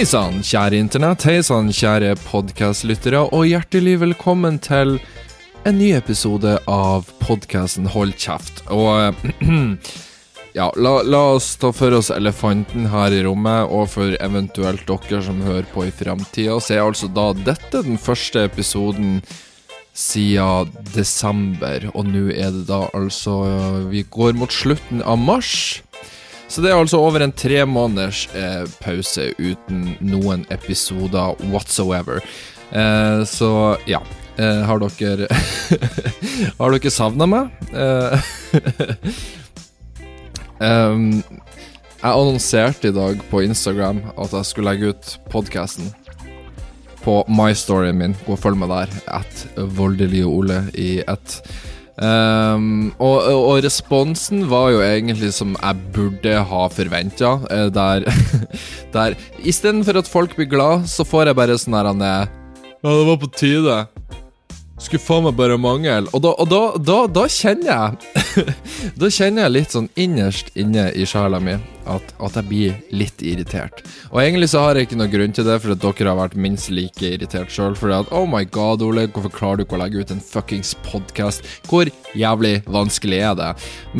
Hei sann, kjære internett. Hei sann, kjære podkastlyttere, og hjertelig velkommen til en ny episode av podkasten Hold kjeft. Og ja, la, la, oss ta for oss elefanten her i rommet, og for eventuelt dere som hører på i framtida, så er altså da dette den første episoden siden desember, og nå er det da altså Vi går mot slutten av mars. Så det er altså over en tre måneders eh, pause uten noen episoder whatsoever. Eh, så ja. Eh, har dere Har dere savna meg? um, jeg annonserte i dag på Instagram at jeg skulle legge ut podkasten på my-storyen min. Gå og følg meg der. At voldelige Ole i ett. Um, og, og, responsen var jo egentlig som jeg burde ha forventa. Uh, der, der Istedenfor at folk blir glad, så får jeg bare sånn her Ja, det var på tide. Skulle faen meg bare mangle. Og da, og da, da, da kjenner jeg Da kjenner jeg litt sånn innerst inne i sjela mi at, at, jeg blir litt irritert. Og egentlig så har jeg ikke noen grunn til det, for at dere har vært minst like irritert sjøl. For at oh my god, Ole, hvorfor klarer du ikke å legge ut en fuckings podkast? Hvor jævlig vanskelig er det?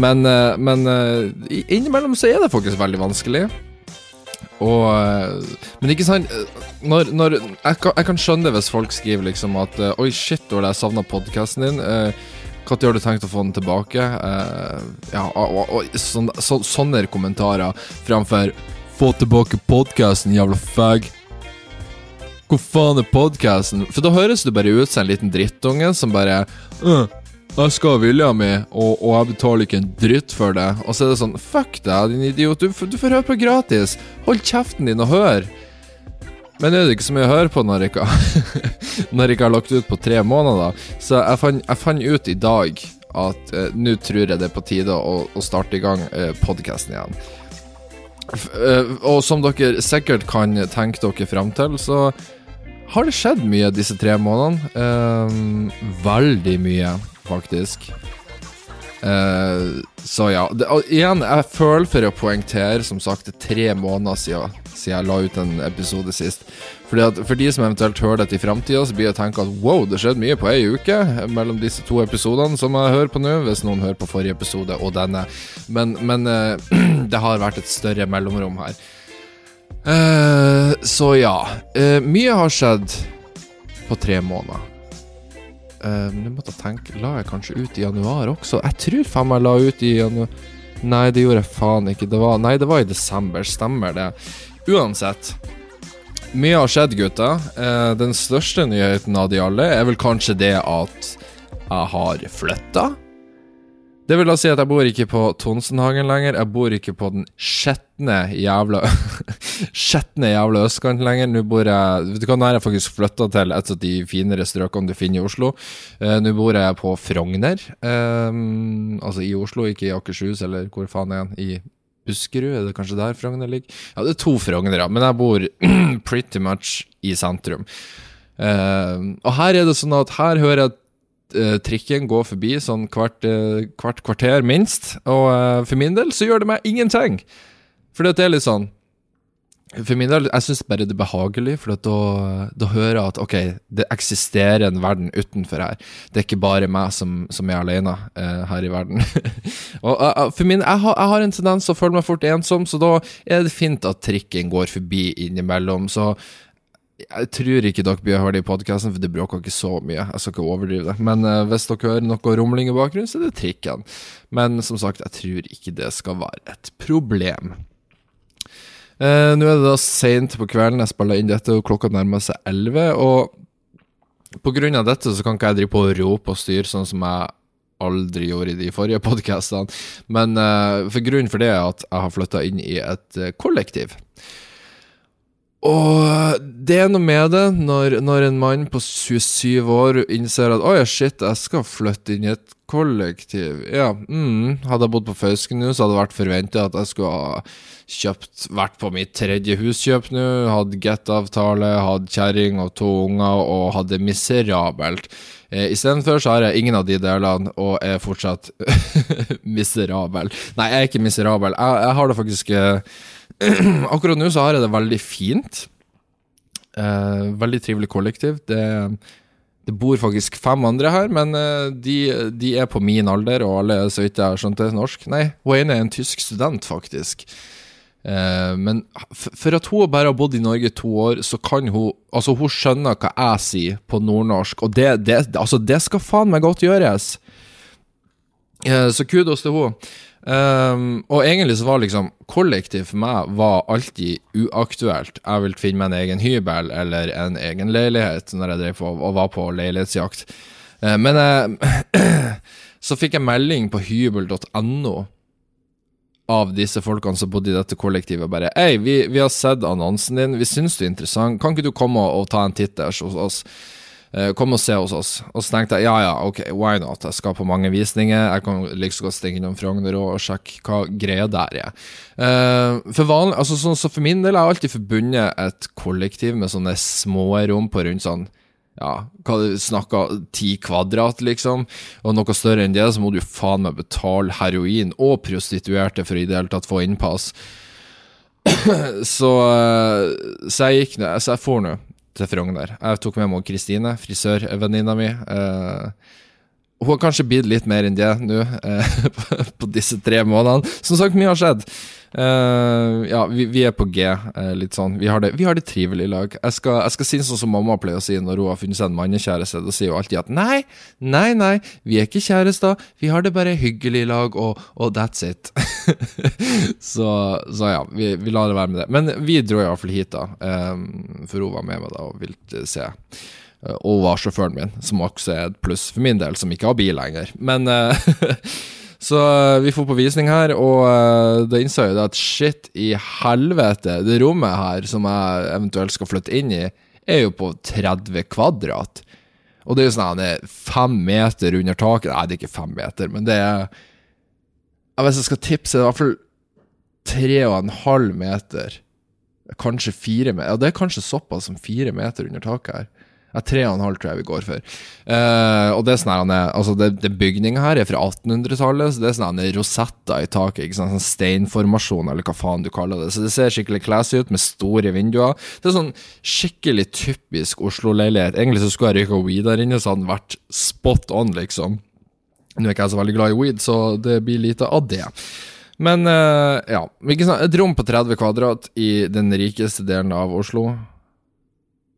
Men, eh, men eh, innimellom så er det faktisk veldig vanskelig. Og eh, Men ikke sant når, når, jeg, kan, jeg, kan, skjønne det hvis folk skriver liksom at eh, Oi, shit, Ole, jeg savna podkasten din. Når har du tenkt å få den tilbake? Ja, og, og, og sånne, så, sånne kommentarer framfor Få tilbake podkasten, jævla fag. Hvor faen er podkasten? For da høres du bare ut som en liten drittunge som bare uh, jeg skal ha vilja mi, og, og, jeg betaler ikke en dritt for det. Og så er det sånn Fuck deg, din idiot. Du, du får høre på gratis. Hold kjeften din og hør. Men er det ikke så mye å høre på når jeg ikke, når jeg ikke har lagt ut på tre måneder. Så jeg fant, fant ut i dag at eh, nå tror jeg det er på tide å, å starte i gang eh, podkasten igjen. F eh, og som dere sikkert kan tenke dere fram til, så har det skjedd mye disse tre månedene. Eh, veldig mye faktisk. Uh, så ja. Det, igjen, jeg føler for å poengtere, som sagt, det er tre måneder siden, siden jeg la ut en episode sist. Fordi at For de som eventuelt hører dette i framtida, så blir jeg å tenke at wow, det skjedde mye på ei uke mellom disse to episodene som jeg hører på nå, hvis noen hører på forrige episode og denne. Men, men uh, det har vært et større mellomrom her. Uh, så ja. mye har skjedd på tre måneder. Uh, måtte jeg tenke La jeg kanskje ut i januar også? Jeg tror faen meg la ut i januar Nei, det gjorde jeg faen ikke. Det var, nei, det var i desember. Stemmer det. Uansett. Mye har skjedd, gutta. Uh, den største nyheten av de alle er vel kanskje det at jeg har flytta. Det vil da si at jeg bor ikke på Tonsenhagen lenger. Jeg bor ikke på den skjetne jævla Skjetne jævla østkanten lenger. Nå bor jeg Vet du hva, nå har jeg faktisk flytta til et av de finere strøkene du finner i Oslo. Uh, nå bor jeg på Frogner. Um, altså i Oslo, ikke i Akershus eller hvor faen er jeg? I Buskerud, er det kanskje der Frogner ligger? Ja, det er to Frogner, ja. men jeg bor pretty much i sentrum. Uh, og her er det sånn at her hører jeg trikken går forbi sånn hvert, uh, hvert, kvarter, minst. Og uh, for min del så gjør det meg ingenting. For det er litt sånn For min del, jeg syns bare det er behagelig, for da, da, hører jeg at ok, det eksisterer en verden utenfor her. Det er ikke bare meg som, som er alene her i verden. og for min, jeg har, jeg har en tendens til å føle meg fort ensom, så da er det fint at trikken går forbi innimellom. Så jeg tror ikke dere blir hørt i podkasten, for det bråker ikke så mye. Jeg skal ikke overdrive det. Men uh, hvis dere hører noe rumling i bakgrunnen, så er det trikken. Men som sagt, jeg tror ikke det skal være et problem. Uh, nå er det da seint på kvelden jeg spiller inn dette, og klokka nærmer seg elleve. Og på grunn av dette så kan ikke jeg drive på og rope og styre sånn som jeg aldri gjorde i de forrige podkastene. Men uh, for grunnen for det er at jeg har flytta inn i et kollektiv. Og det er noe med det, når, når en mann på 27 år innser at 'oi, shit, jeg skal flytte inn i et kollektiv'. Ja, mm, Hadde jeg bodd på Føsken nå, så hadde det vært forventa at jeg skulle ha kjøpt Vært på mitt tredje huskjøp nå, hatt get-avtale, hatt kjerring og to unger og hadde miserabelt. Eh, Istedenfor så har jeg ingen av de delene og er fortsatt miserabel. Nei, jeg er ikke miserabel. Jeg, jeg har det faktisk eh, Akkurat nå så har jeg det veldig fint. Eh, veldig trivelig kollektiv. Det, det, bor faktisk fem andre her, men eh, de, de, er på min alder, og alle så vidt jeg har skjønt er norsk. Nei, hun ene er en tysk student, faktisk. Eh, men for at hun bare har bodd i Norge to år, så kan hun Altså, hun skjønner hva jeg sier på nordnorsk, og det, det, altså, det skal faen meg godt gjøres. Eh, så kudos til henne. Um, og egentlig så var liksom kollektiv for meg var alltid uaktuelt. Jeg ville finne meg en egen hybel eller en egen leilighet når jeg drev på og var på leilighetsjakt. Uh, men uh, så fikk jeg melding på hybel.no av disse folkene som bodde i dette kollektivet, bare Hei, vi, vi, har sett annonsen din, vi syns du er interessant, kan ikke du komme og, og ta en titt der hos oss? Uh, kom og se hos oss. Og så tenkte jeg ja ja, ok, why not? Jeg skal på mange visninger. Jeg kan like så godt stikke innom Frogner og sjekke hva greia der er. Uh, for vanlig, altså så, så for min del har jeg alltid forbundet et kollektiv med sånne små rom på rundt sånn ja, hva du snakker ti kvadrat, liksom. Og noe større enn det, så må du faen meg betale heroin og prostituerte for i det hele tatt få innpass. så, eh, så jeg gikk ned, så jeg får nå til Frogner. Jeg tok med meg Kristine, frisørvenninna mi. Uh, hun har kanskje blitt litt mer enn det nå, uh, på disse tre månedene. Som sagt, mye har skjedd. Uh, ja, vi, vi, er på G, uh, litt sånn. Vi har det, vi har det trivelig i lag. Jeg skal, jeg skal, si sånn som mamma pleier å si når hun har funnet seg en mannekjæreste. Da sier hun alltid at nei, nei, nei, vi er ikke kjærester, vi har det bare hyggelig i lag, og, og that's it. så, så, ja, vi, vi, lar det være med det. Men vi dro iallfall hit, da. Um, for hun var med meg da og ville se. Og var sjåføren min, som også er et pluss for min del, som ikke har bil lenger. Men Så uh, vi får på visning her, og uh, da innså jeg at shit i helvete, det rommet her som jeg eventuelt skal flytte inn i, er jo på 30 kvadrat. Og det er jo sånn det er fem meter under taket Nei, det er ikke fem meter, men det er Hvis jeg skal tipse, det er i hvert fall tre og en halv meter. Kanskje fire meter. Ja, det er kanskje såpass som fire meter under taket her. Ja, tre og en halv tror jeg vi går for. Uh, og det er sånn her, altså det, det Bygninga her er fra 1800-tallet, så det er sånn rosetter i taket. ikke sant, sånn Steinformasjon, eller hva faen du kaller det. Så det ser skikkelig classy ut, med store vinduer. Det er sånn skikkelig typisk Oslo-leilighet. Egentlig så skulle jeg røyka weed der inne, så hadde den vært spot on, liksom. Nå er ikke jeg så veldig glad i weed, så det blir lite av det. Men uh, ja, et rom på 30 kvadrat i den rikeste delen av Oslo.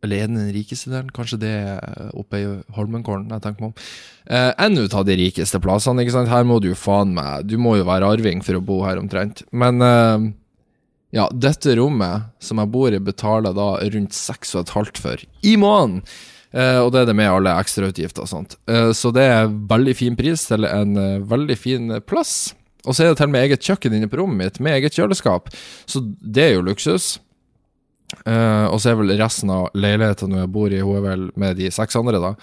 Eller er den den rikeste delen? Kanskje det er oppe i Holmenkollen, jeg tenker meg om. Eh, en ut av de rikeste plassene, ikke sant. Her må du jo faen meg Du må jo være arving for å bo her, omtrent. Men eh, ja, dette rommet som jeg bor i, betaler da rundt 6,5 for i måneden. Eh, og det er det med alle ekstrautgifter og sånt. Eh, så det er veldig fin pris til en eh, veldig fin plass. Og så er det til og med eget kjøkken inne på rommet mitt, med eget kjøleskap. Så det er jo luksus. Uh, og så er vel resten av leiligheten jeg bor i, hun er vel med de seks andre, da.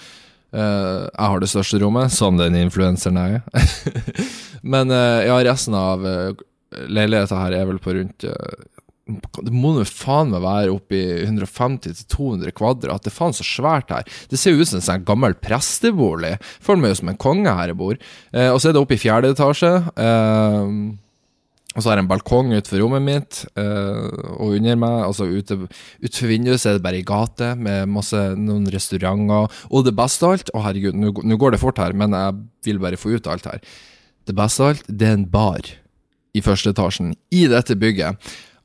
Uh, jeg har det største rommet, som den influenseren jeg er. Men uh, ja, resten av uh, leiligheta her er vel på rundt Det må nå faen meg være oppi 150-200 kvadrat. Det er faen så svært her. Det ser ut som en sånn gammel prestebolig. Føler meg jo som en konge her jeg bor. og så er det oppe i fjerde etasje. Uh, og så har jeg en balkong utenfor rommet mitt, uh, og under meg, altså ute, utenfor vinduet, så er det bare ei gate med masse, noen restauranter. Og det beste av alt Å, herregud, nå går det fort her, men jeg vil bare få ut alt her. Det beste av alt, det er en bar i første etasjen i dette bygget.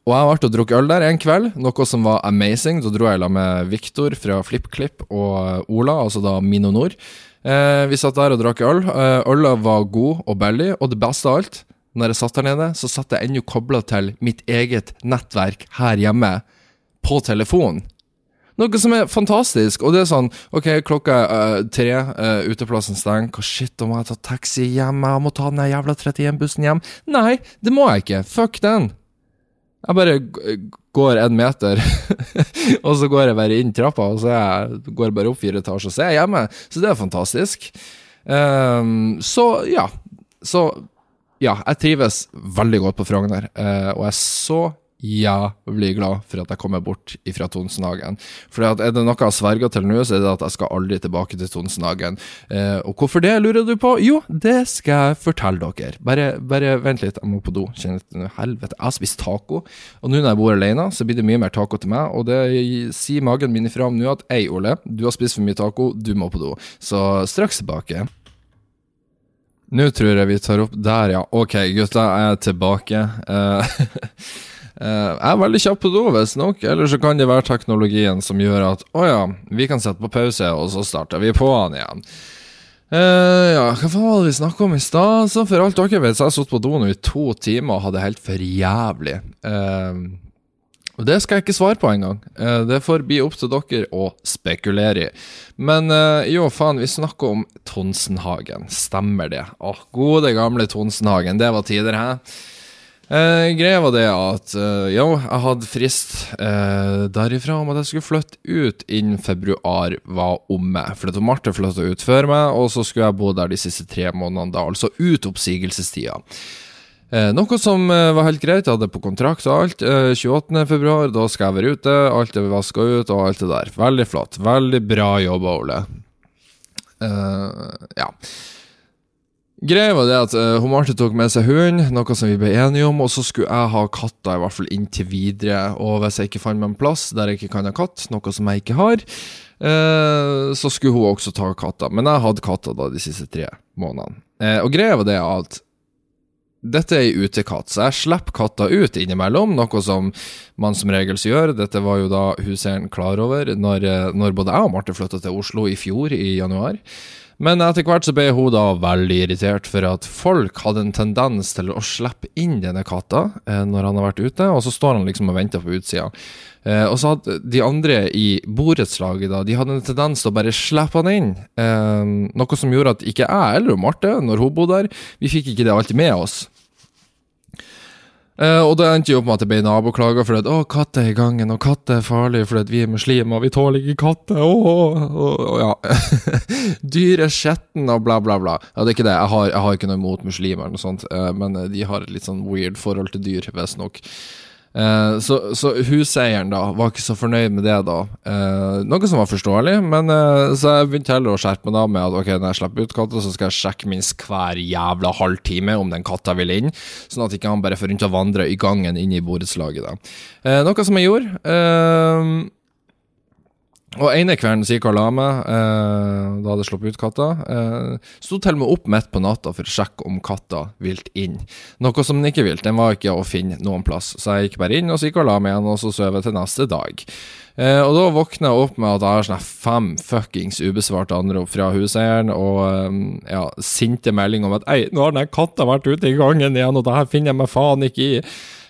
Og jeg vært og drukket øl der en kveld, noe som var amazing. Da dro jeg sammen med Viktor fra FlippKlipp og Ola, altså da Mino Nord. Eh, vi satt der og drakk øl. Eh, øla var god og billig, og det beste av alt når jeg satt der nede, så satt jeg ennå kobla til mitt eget nettverk her hjemme på telefonen. Noe som er fantastisk. Og det er sånn Ok, klokka er uh, tre, uh, uteplassen stenger. Hva shit, da må jeg ta taxi hjem? Jeg må ta den jævla 31-bussen hjem. Nei, det må jeg ikke. Fuck den. Jeg bare går en meter, og så går jeg bare inn trappa, og så jeg, går jeg bare opp fire etasjer, og så er jeg hjemme. Så det er fantastisk. Um, så ja. Så ja, jeg trives veldig godt på Frogner, uh, og jeg er så jævlig glad for at jeg kommer bort ifra Tonsenhagen. For er det noe jeg har sverga til nå, så er det at jeg skal aldri tilbake til Tonsenhagen. Eh, og hvorfor det, lurer du på? Jo, det skal jeg fortelle dere. Bare, bare vent litt, jeg må på do. Kjenner til Helvete, jeg har spist taco, og nå når jeg bor alene, så blir det mye mer taco til meg, og det sier magen min ifra om nå at ei, Ole, du har spist for mye taco, du må på do. Så straks tilbake. Nå tror jeg vi tar opp Der, ja. Ok, gutta, jeg er tilbake. Uh, jeg er veldig kjapp på do, visstnok. Eller så kan det være teknologien som gjør at å ja, vi kan sette på pause, og så starter vi på han igjen. Uh, ja, hva faen var det vi snakka om i stad? For alt dere vet, så har jeg sittet på do nå i to timer og hadde det helt for jævlig. Uh, og Det skal jeg ikke svare på engang. Uh, det får bli opp til dere å spekulere i. Men uh, jo, faen, vi snakker om Tonsenhagen. Stemmer det? Åh, gode, gamle Tonsenhagen. Det var tider, hæ? Eh, greia var det at eh, jo, jeg hadde frist eh, derifra om at jeg skulle flytte ut innen februar var omme. For Marte flytta ut før meg, og så skulle jeg bo der de siste tre månedene, da, altså ut oppsigelsestida. Eh, noe som eh, var helt greit, jeg hadde på kontrakt og alt. Eh, 28.2, da skal jeg være ute. Alt er vaska ut og alt det der. Veldig flott. Veldig bra jobba, Ole. Eh, ja. Greia var det at uh, Marte tok med seg hund, noe som vi ble enige om, og så skulle jeg ha katta i hvert fall inntil videre. Og hvis jeg ikke fant meg en plass der jeg ikke kan ha katt, noe som jeg ikke har, uh, så skulle hun også ta katta. Men jeg hadde katta da de siste tre månedene. Uh, og greia var det at dette er ei utekatt, så jeg slipper katta ut innimellom, noe som man som regel gjør. Dette var jo da huseieren klar over når, eh, når, både jeg og Marte flytta til Oslo i fjor, i januar. Men etter hvert så ble hun da veldig irritert for at folk hadde en tendens til å slippe inn denne katta eh, når han har vært ute, og så står han liksom og venter på utsida. Eh, og så hadde de andre i borettslaget de hadde en tendens til å bare slippe han inn. Noe som gjorde at ikke jeg eller Marte, når hun bodde der, vi fikk ikke det alltid med oss. Uh, og det endte jo opp med at det ble naboklager for at å, katter er i gangen, og katter er farlig fordi vi er muslimer, vi tåler ikke katter, og, ja. Dyr er skjetne, og bla, bla, bla. Ja, det er ikke det, jeg har, jeg har ikke noe imot muslimer, eller noe sånt, uh, men de har et litt sånn weird forhold til dyr, visstnok. Uh, så, så, huseieren da var ikke så fornøyd med det, da. Eh, noe som var forståelig, men eh, så jeg begynte heller å skjerpe meg da med at ok, når jeg slipper ut katta, så skal jeg sjekke minst hver jævla halvtime om den katta vil inn, sånn at ikke han bare får rundt og vandre i gangen inn i borettslaget. da. noe som jeg gjorde. Og ene kvelden så gikk og la meg, eh, da hadde jeg sluppet ut katta. Eh, Sto til og med opp midt på natta for å sjekke om katta vilt inn. Noe som den ikke vilt, den var ikke å finne noen plass. Så jeg gikk bare inn, og så gikk og la meg igjen, og så sov jeg til neste dag. Eh, og da våkna jeg opp med at jeg har sånne fem fuckings ubesvarte anrop fra huseieren, og um, ja, sinte meldinger om at Ei, nå har den katta vært ute i gangen igjen, og det her finner jeg meg faen ikke i.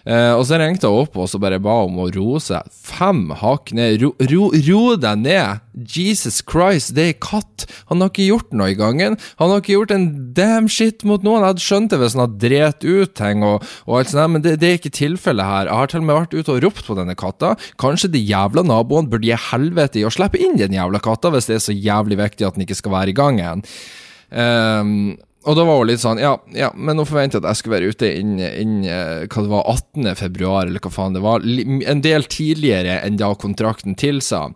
Eh, og så ringte jeg opp og så bare ba om å roe seg fem hakk ned. Ro, ro, ro, deg ned! Jesus Christ, det er katt! Han har ikke gjort noe i gangen. Han har ikke gjort en damn shit mot noen. Jeg hadde skjønt det hvis han hadde drept ut ting og, og alt sånt, men det, det er ikke tilfellet her. Jeg har til og med vært ute og ropt på denne katta. Kanskje de jævla naboene burde gi helvete i å slippe inn den jævla katta hvis det er så jævlig viktig at den ikke skal være i gangen. Um, og da var hun litt sånn Ja, ja men hun forventet at jeg skulle være ute innen inn, eh, hva det var, 18. februar, eller hva faen det var. En del tidligere enn da kontrakten tilsa.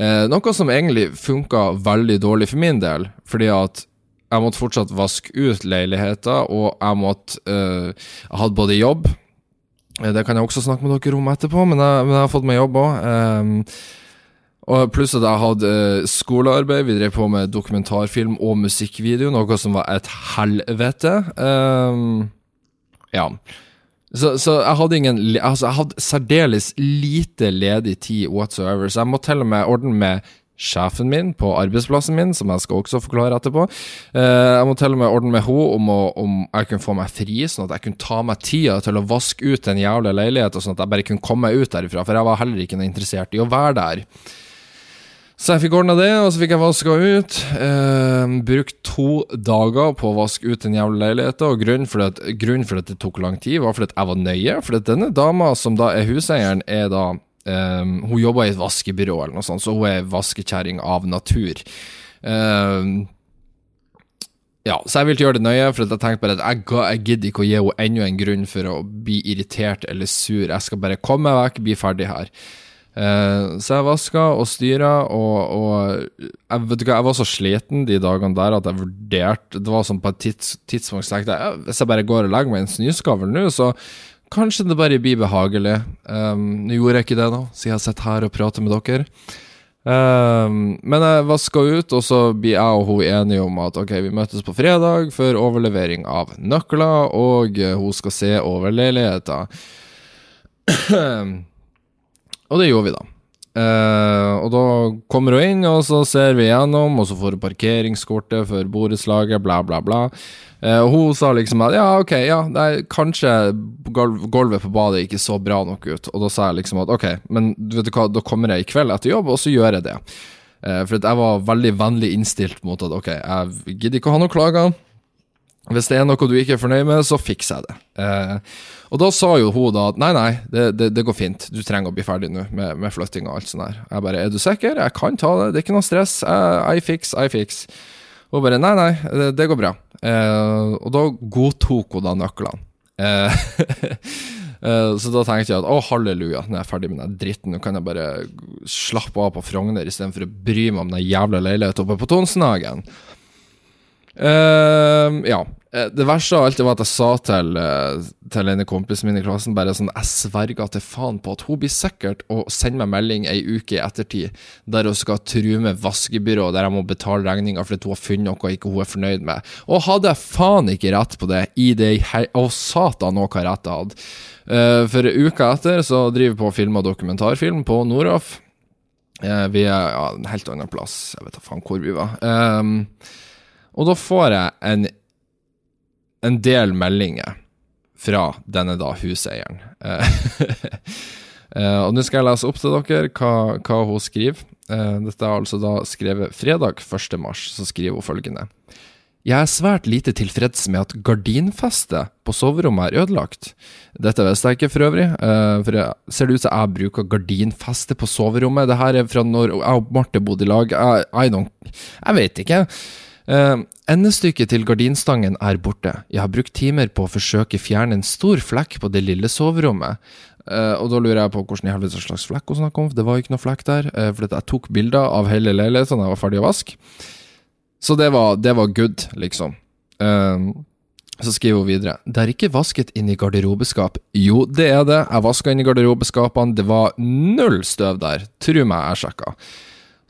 Eh, noe som egentlig funka veldig dårlig for min del, fordi at jeg måtte fortsatt vaske ut leiligheter, og jeg måtte eh, Jeg hadde både jobb eh, Det kan jeg også snakke med dere om etterpå, men jeg, men jeg har fått meg jobb òg. Og Pluss at jeg hadde eh, skolearbeid. Vi drev på med dokumentarfilm og musikkvideo, noe som var et helvete. Um, ja. Så, så, jeg hadde ingen Altså, jeg hadde særdeles lite ledig tid whatsoever, så jeg må til og med ordne med sjefen min på arbeidsplassen min, som jeg skal også forklare etterpå. Uh, jeg må til og med ordne med henne om, om jeg kunne få meg fri, sånn at jeg kunne ta meg tida til å vaske ut den jævla leiligheten, sånn at jeg bare kunne komme meg ut derifra, for jeg var heller ikke interessert i å være der. Så jeg fikk ordna det, og så fikk jeg vaska ut. Eh, brukt to dager på å vaske ut den jævla leiligheten, og grunnen for, at, grunnen for, at, det tok lang tid, var fordi at jeg var nøye. For denne dama, som da er huseieren, er da eh, Hun jobber i et vaskebyrå eller noe sånt, så hun er vaskekjerring av natur. Eh, ja, så jeg ville gjøre det nøye, for jeg tenkte bare at jeg, jeg gidder ikke å gi henne enda en grunn for å bli irritert eller sur. Jeg skal bare komme meg vekk, bli ferdig her. Eh, så jeg vaska og styra, og, og jeg, vet du hva, jeg var så sliten de dagene der at jeg vurderte Det var sånn på et tids, tidspunkt så tenkte jeg hvis jeg bare går og legger meg i en snøskavl nå, så kanskje det bare blir behagelig. Um, nå gjorde jeg ikke det, nå, så jeg sitter her og prater med dere. Um, men jeg vaska ut, og så blir jeg og hun enige om at ok, vi møtes på fredag for overlevering av nøkler, og hun skal se over leiligheta. og det gjorde vi, da. Uh, og da kommer hun inn, og så ser vi gjennom, og så får hun parkeringskortet for borettslaget, bla, bla, bla. Uh, og hun sa liksom at ja, ok, ja, nei, kanskje gulv, gulvet på badet ikke så bra nok ut. Og da sa jeg liksom at ok, men vet du hva, da kommer jeg i kveld etter jobb, og så gjør jeg det. Uh, for jeg var veldig vennlig innstilt mot at ok, jeg gidder ikke å ha noen klager. Hvis det er noe du ikke er fornøyd med, så fikser jeg det. Eh, og da sa jo hun da at nei, nei, det, det, det går fint, du trenger å bli ferdig nå med, med flytting og alt sånt der. Jeg bare, er du sikker? Jeg kan ta det, det er ikke noe stress. I, I fix, I fix. Hun bare nei, nei, det, det går bra. Eh, og da godtok hun da nøklene. Eh, eh, så da tenkte jeg at å, halleluja, nå er jeg ferdig med den dritten. Nå kan jeg bare slappe av på Frogner istedenfor å bry meg om den jævla leiligheten oppe på Tonsenhagen. Eh, ja. Eh, Det verste av alt var at jeg sa til, eh, til en kompis min i klassen bare sånn Jeg sverger til faen på at hun blir sikkert å sende meg melding ei uke i ettertid der hun skal true med vaskebyrå, der jeg må betale regninga fordi hun har funnet noe ikke hun er fornøyd med. Og hadde jeg faen ikke rett på det i det. Å, satan òg hva rett jeg hadde. Eh, For uka etter så driver vi på og filmer dokumentarfilm på Noroff. Vi er ja, en helt annen plass. Jeg vet da faen hvor vi var. Um, og da får jeg en, en del meldinger fra denne da huseieren. Eh, og nå skal jeg lese opp til dere hva, hva hun skriver. Eh, Dette er altså da skrevet fredag 1. mars, så skriver hun følgende. Jeg er svært lite tilfreds med at gardinfestet på soverommet er ødelagt. Dette visste jeg ikke for øvrig, eh, for jeg ser det ut som jeg bruker gardinfeste på soverommet. Det her er fra når jeg og Marte bodde i lag. I, I don't Jeg vet ikke. Uh, endestykket til gardinstangen er borte. Jeg har brukt timer på å forsøke fjerne en stor flekk på det lille soverommet. Eh, og da lurer jeg på hvordan i helvete slags flekk hun snakker om, for det var jo ikke noe flekk der. Uh, for jeg tok bilder av hele leiligheten da jeg var ferdig å vaske. Så det var, det var good, liksom. Så skriver hun videre. Det er ikke vasket inn i garderobeskap. Jo, det er det. Jeg vaska inn i garderobeskapene. Det var null støv der. Tru meg, jeg sjekka.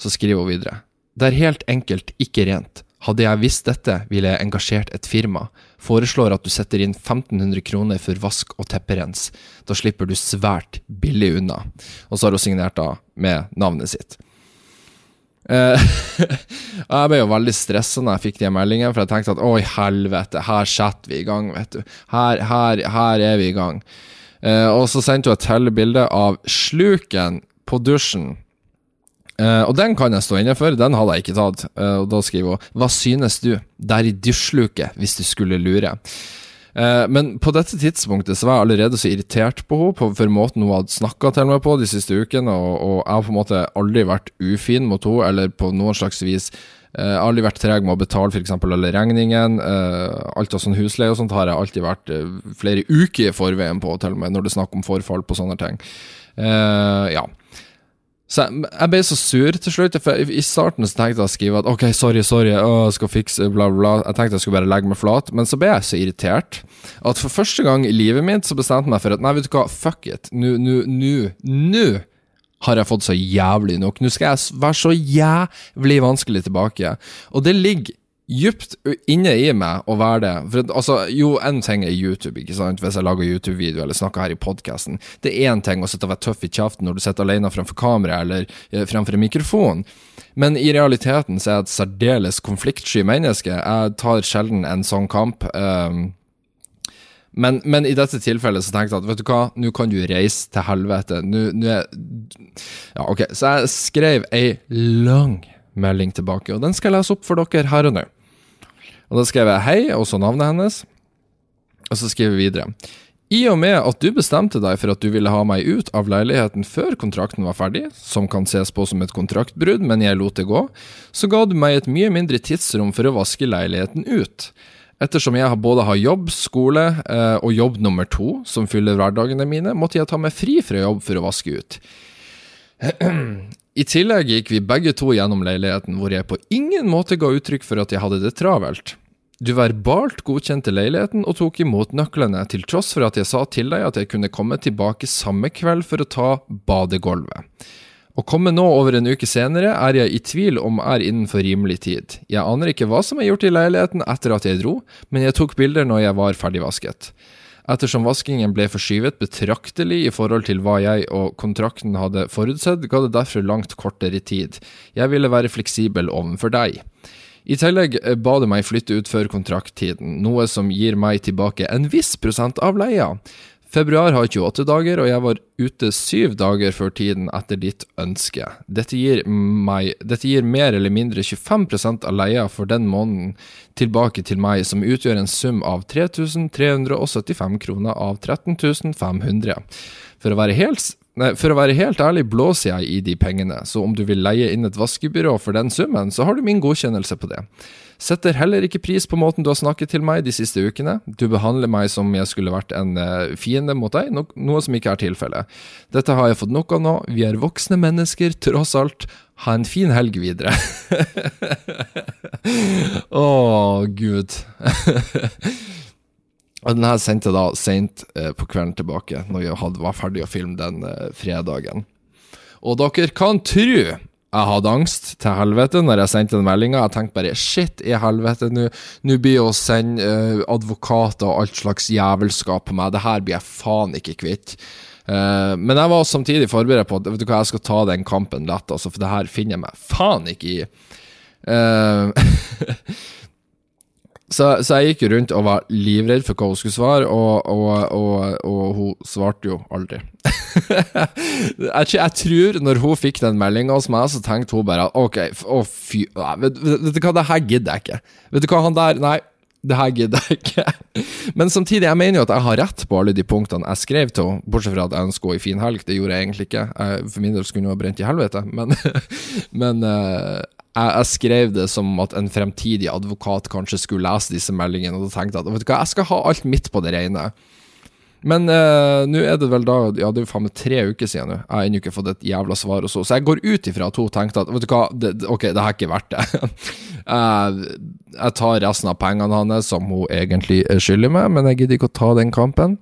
Så skriver hun videre. Det er helt enkelt ikke rent. Hadde jeg visst dette, ville jeg engasjert et firma. Foreslår at du setter inn 1500 kroner for vask og tepperens. Da slipper du svært billig unna. Og så har hun signert da med navnet sitt. Eh, jeg ble jo veldig stressa når jeg fikk de meldingene, for jeg tenkte at oi, helvete, her setter vi i gang, vet du. Her, her, her er vi i gang. Eh, og så sendte hun et tellebilde av sluken på dusjen. Eh, og den kan jeg stå inne for, den hadde jeg ikke tatt. Uh, og da skriver hun Hva synes du? Der i dusjluket, hvis du skulle lure. Uh, men på dette tidspunktet så var jeg allerede så irritert på henne for måten hun hadde snakka til meg på de siste ukene, og, og jeg har på en måte aldri vært ufin mot henne, eller på noen slags vis Jeg aldri vært treg med å betale f.eks. alle regningene. alt av sånn husleie og sånt har jeg alltid vært flere uker i forveien på, til og med når det er snakk om forfall på sånne ting. Ja. Så jeg, ble så sur til slutt. For I starten så tenkte jeg å skrive at ok, sorry, sorry, å, jeg skal fikse bla, bla. Jeg tenkte jeg skulle bare legge meg flat, men så ble jeg så irritert at for første gang i livet mitt så bestemte jeg meg for at nei, vet du hva, fuck it. Nå, nå, nå, nå har jeg fått så jævlig nok. Nå skal jeg være så jævlig vanskelig tilbake. Og det ligger djupt inne i meg å være det. For altså, jo, en ting er YouTube, ikke sant, hvis jeg lager YouTube-video eller snakker her i podkasten. Det er én ting å sitte og være tøff i kjeften når du sitter alene fremfor kamera eller eh, framfor en mikrofon. Men i realiteten så er jeg et særdeles konfliktsky menneske. Jeg tar sjelden en sånn kamp. Um, men, men i dette tilfellet så tenkte jeg at vet du hva, nå kan du reise til helvete. Nå, nå er Ja, ok. Så jeg skrev ei lang melding tilbake, og den skal jeg lese opp for dere her og nå. Og da skrev jeg hei, og så navnet hennes. Og så skriver vi videre. I og med at du bestemte deg for at du ville ha meg ut av leiligheten før kontrakten var ferdig, som kan ses på som et kontraktbrudd, men jeg lot det gå, så ga du meg et mye mindre tidsrom for å vaske leiligheten ut. Ettersom jeg både har jobb, skole eh, og jobb nummer to, som fyller hverdagene mine, måtte jeg ta meg fri fra jobb for å vaske ut. I tillegg gikk vi begge to gjennom leiligheten, hvor jeg på ingen måte ga uttrykk for at jeg hadde det travelt. Du verbalt godkjente leiligheten og tok imot nøklene, til tross for at jeg sa til deg at jeg kunne komme tilbake samme kveld for å ta badegulvet. Å komme nå over en uke senere er jeg i tvil om er innenfor rimelig tid. Jeg aner ikke hva som er gjort i leiligheten etter at jeg dro, men jeg tok bilder når jeg var ferdigvasket. Ettersom vaskingen ble forskyvet betraktelig i forhold til hva jeg og kontrakten hadde forutsett, ga det derfor langt kortere tid. Jeg ville være fleksibel overfor deg. I tillegg eh, ba de meg flytte ut før kontrakttiden, noe som gir meg tilbake en viss prosent av leia. Februar har 28 dager, og jeg var ute syv dager før tiden etter ditt ønske. Dette gir, meg, dette gir mer eller mindre 25 av leia for den måneden tilbake til meg, som utgjør en sum av 3375 kroner av 13500. For å være helt Nei, For å være helt ærlig blåser jeg i de pengene, så om du vil leie inn et vaskebyrå for den summen, så har du min godkjennelse på det. Setter heller ikke pris på måten du har snakket til meg de siste ukene. Du behandler meg som jeg skulle vært en uh, fiende mot deg, no noe som ikke er tilfellet. Dette har jeg fått nok av nå, vi er voksne mennesker, tross alt. Ha en fin helg videre. Å, gud. Og den her sendte jeg da seint eh, på kvelden tilbake, når jeg var ferdig å filme den eh, fredagen. Og dere kan tru jeg hadde angst til helvete når jeg sendte den meldinga. Jeg tenkte bare shit i helvete, nå blir å sende uh, advokater og alt slags jævelskap på meg. Det her blir jeg faen ikke kvitt. Uh, men jeg var samtidig forberedt på at vet du hva, jeg skal ta den kampen lett, altså, for det her finner jeg meg faen ikke i. Uh, Så, så, jeg gikk jo rundt og var livredd for hva hun skulle svare, og, og, og, og hun svarte jo aldri. jeg, jeg, tror når hun fikk den meldinga hos meg, så tenkte hun bare OK, å fy vet, vet, du hva, det her gidder jeg ikke. Vet du hva, han der Nei, det her gidder jeg ikke. Men samtidig, jeg mener jo at jeg har rett på alle de punktene jeg skrev til henne, bortsett fra at jeg ønsker henne i fin helg. Det gjorde jeg egentlig ikke. Jeg, for min del skulle hun ha brent i helvete, men, men uh, jeg, jeg, skrev det som at en fremtidig advokat kanskje skulle lese disse meldingene, og da tenkte jeg at vet du hva, jeg skal ha alt mitt på det rene. Men eh, nå er det vel da Ja, det er jo faen meg tre uker siden nå. Jeg har ennå ikke fått et jævla svar og så. Så jeg går ut ifra at hun tenkte at vet du hva, det, ok, det har ikke vært det. jeg tar resten av pengene hans, som hun egentlig skylder meg, men jeg gidder ikke å ta den kampen.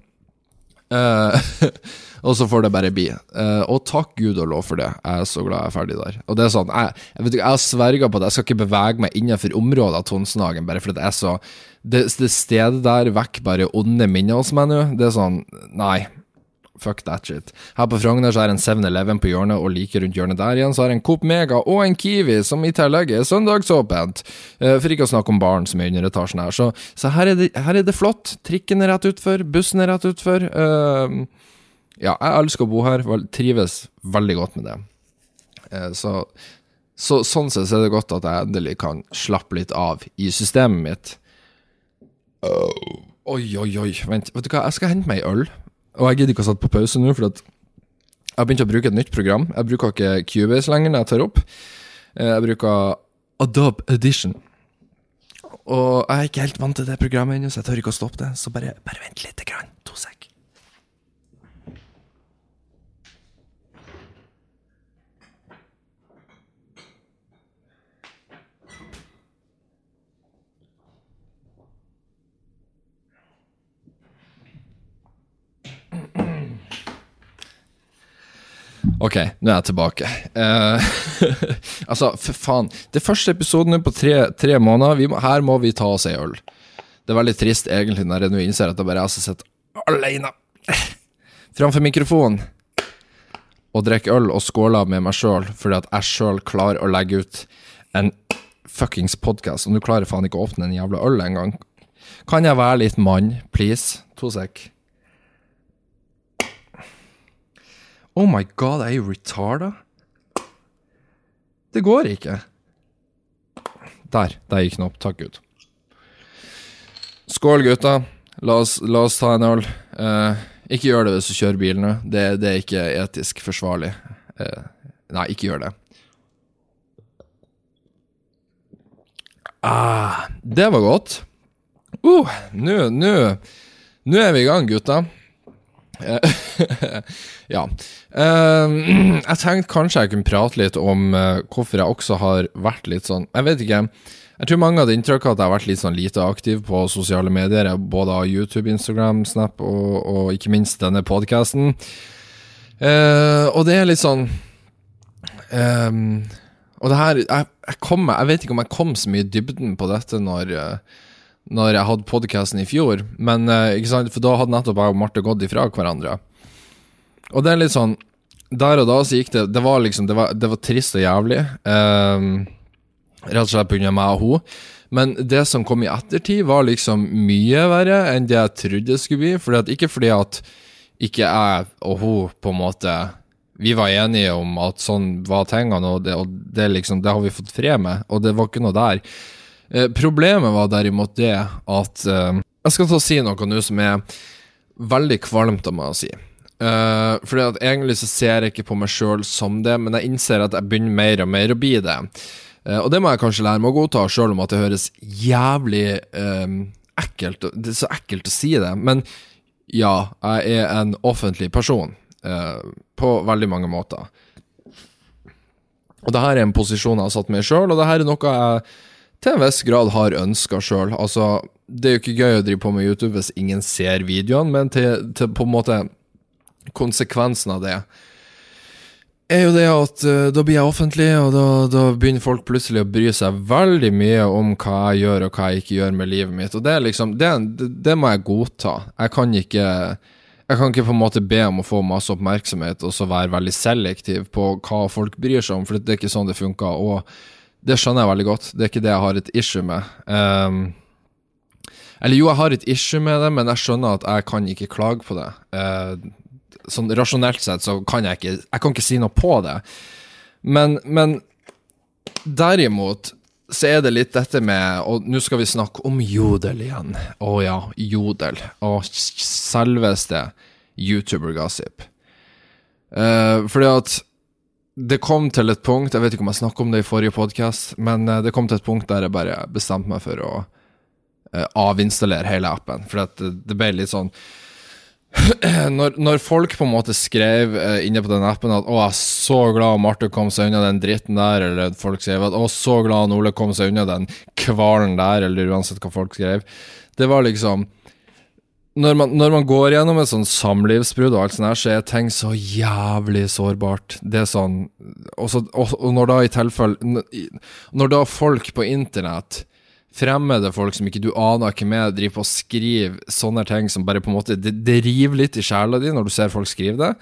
Uh, og så får det bare bli. Uh, og takk Gud og lov for det. Jeg er så glad jeg er ferdig der. Og det er sånn, Jeg, jeg vet ikke, jeg har sverga på at jeg skal ikke bevege meg innenfor området av Tonsenhagen, bare fordi det er så Det, det stedet der vekker bare onde minner hos meg nå. Det er sånn Nei. Fuck that shit. Her på Frogner så er en 7-Eleven på hjørnet, og like rundt hjørnet der igjen så er en Coop Mega og en Kiwi, som i tillegg er søndagsåpent. Uh, for ikke å snakke om baren som er under etasjen her. Så, så her, er det, her, er det, flott. Trikken er rett utfor, bussen er rett utfor. Uh, ja, jeg elsker å bo her, trives veldig godt med det. Uh, så, så, sånn sett så er det godt at jeg endelig kan slappe litt av i systemet mitt. Oh. Oi, oi, oi, vent, vet du hva, jeg skal hente meg øl. Og jeg gidder ikke å sette på pause nå, for jeg har begynt å bruke et nytt program. Jeg bruker ikke Cubase lenger når jeg tar opp. Eh, jeg bruker Adobe Edition. Og jeg er ikke helt vant til det programmet ennå, så jeg tør ikke å stoppe det. Så bare, bare vent litt. Grann. To sek. Ok, nå er jeg tilbake. Uh, altså, for faen. Det første episoden på tre, tre måneder. Må, her må vi ta oss ei øl. Det er veldig trist, egentlig, når jeg nå innser at jeg bare er så sitter alene framfor mikrofonen og drikker øl og skåler med meg sjøl fordi at jeg sjøl klarer å legge ut en fuckings podkast, og nå klarer faen ikke å åpne en jævla øl engang. Kan jeg være litt mann, please? To sek. Oh my god, er jeg retarda? Det går ikke. Der. Der gikk den opp. Takk, Gud. Skål, gutta. La oss, la oss ta en øl. Eh, ikke gjør det hvis du kjører bil nå. Det, det er ikke etisk forsvarlig. Eh, nei, ikke gjør det. Ah, det var godt. Uh, Nå Nå er vi i gang, gutta. Eh, ja. Uh, jeg tenkte kanskje jeg kunne prate litt om uh, hvorfor jeg også har vært litt sånn Jeg vet ikke. Jeg tror mange hadde inntrykk av at jeg har vært litt sånn lite aktiv på sosiale medier. Både av YouTube, Instagram, Snap og, og ikke minst denne podkasten. Uh, og det er litt sånn um, Og det her jeg, jeg, kom, jeg, vet ikke om jeg kom så mye i dybden på dette når, når jeg hadde podkasten i fjor, men uh, ikke sant, for da hadde nettopp jeg og Marte gått ifra hverandre. Og det er litt sånn Der og da så gikk det Det var liksom Det var, det var trist og jævlig. Um, Rett og slett pga. meg og hun. Men det som kom i ettertid, var liksom mye verre enn det jeg trodde det skulle bli. Fordi at, ikke fordi at ikke jeg og hun på en måte Vi var enige om at sånn var tingene, og det, og det liksom, det har vi fått fred med, og det var ikke noe der. Eh, problemet var derimot det at eh, Jeg skal ta og si noe nå som er veldig kvalmt av meg å si. Uh, fordi at Egentlig så ser jeg ikke på meg sjøl som det, men jeg innser at jeg begynner mer og mer å bli det. Uh, og det må jeg kanskje lære meg å godta, sjøl om at det høres jævlig uh, ekkelt Det er så ekkelt å si det, men ja, jeg er en offentlig person. Uh, på veldig mange måter. Og det her er en posisjon jeg har satt meg sjøl, og det her er noe jeg til en viss grad har ønska sjøl. Altså, det er jo ikke gøy å drive på med YouTube hvis ingen ser videoene, men til, til på en måte konsekvensen av det er jo det at uh, da blir jeg offentlig, og da, da, begynner folk plutselig å bry seg veldig mye om hva jeg gjør og hva jeg ikke gjør med livet mitt. Og det er liksom, det, det, må jeg godta. Jeg kan ikke jeg kan ikke på en måte be om å få masse oppmerksomhet og så være veldig selektiv på hva folk bryr seg om, for det er ikke sånn det funker. Og det skjønner jeg veldig godt. Det er ikke det jeg har et issue med. Um, eller jo, jeg har et issue med det, men jeg skjønner at jeg kan ikke klage på det. Uh, sånn rasjonelt sett så kan jeg ikke Jeg kan ikke si noe på det. Men, men derimot så er det litt dette med Og nå skal vi snakke om jodel igjen. Å ja, jodel. Og selveste YouTuber-gossip. Uh, fordi at det kom til et punkt Jeg vet ikke om jeg snakket om det i forrige podkast, men uh, det kom til et punkt der jeg bare bestemte meg for å uh, avinstallere hele appen. For det, ble litt sånn når, når, folk på en måte skrev uh, inne på den appen at 'Å, jeg er så glad Marte kom seg unna den dritten der', eller folk skrev at 'Å, så glad Ole kom seg unna den kvalen der', eller uansett hva folk skrev, det var liksom når man, når man går gjennom et sånn samlivsbrudd og alt sånt her, så er ting så jævlig sårbart. Det er sånn også, og, og når da i tilfelle Når da folk på internett fremmede folk som ikke du aner hvem er, driver på og skriver sånne ting som bare på en måte Det, det river litt i sjela di når du ser folk skrive det.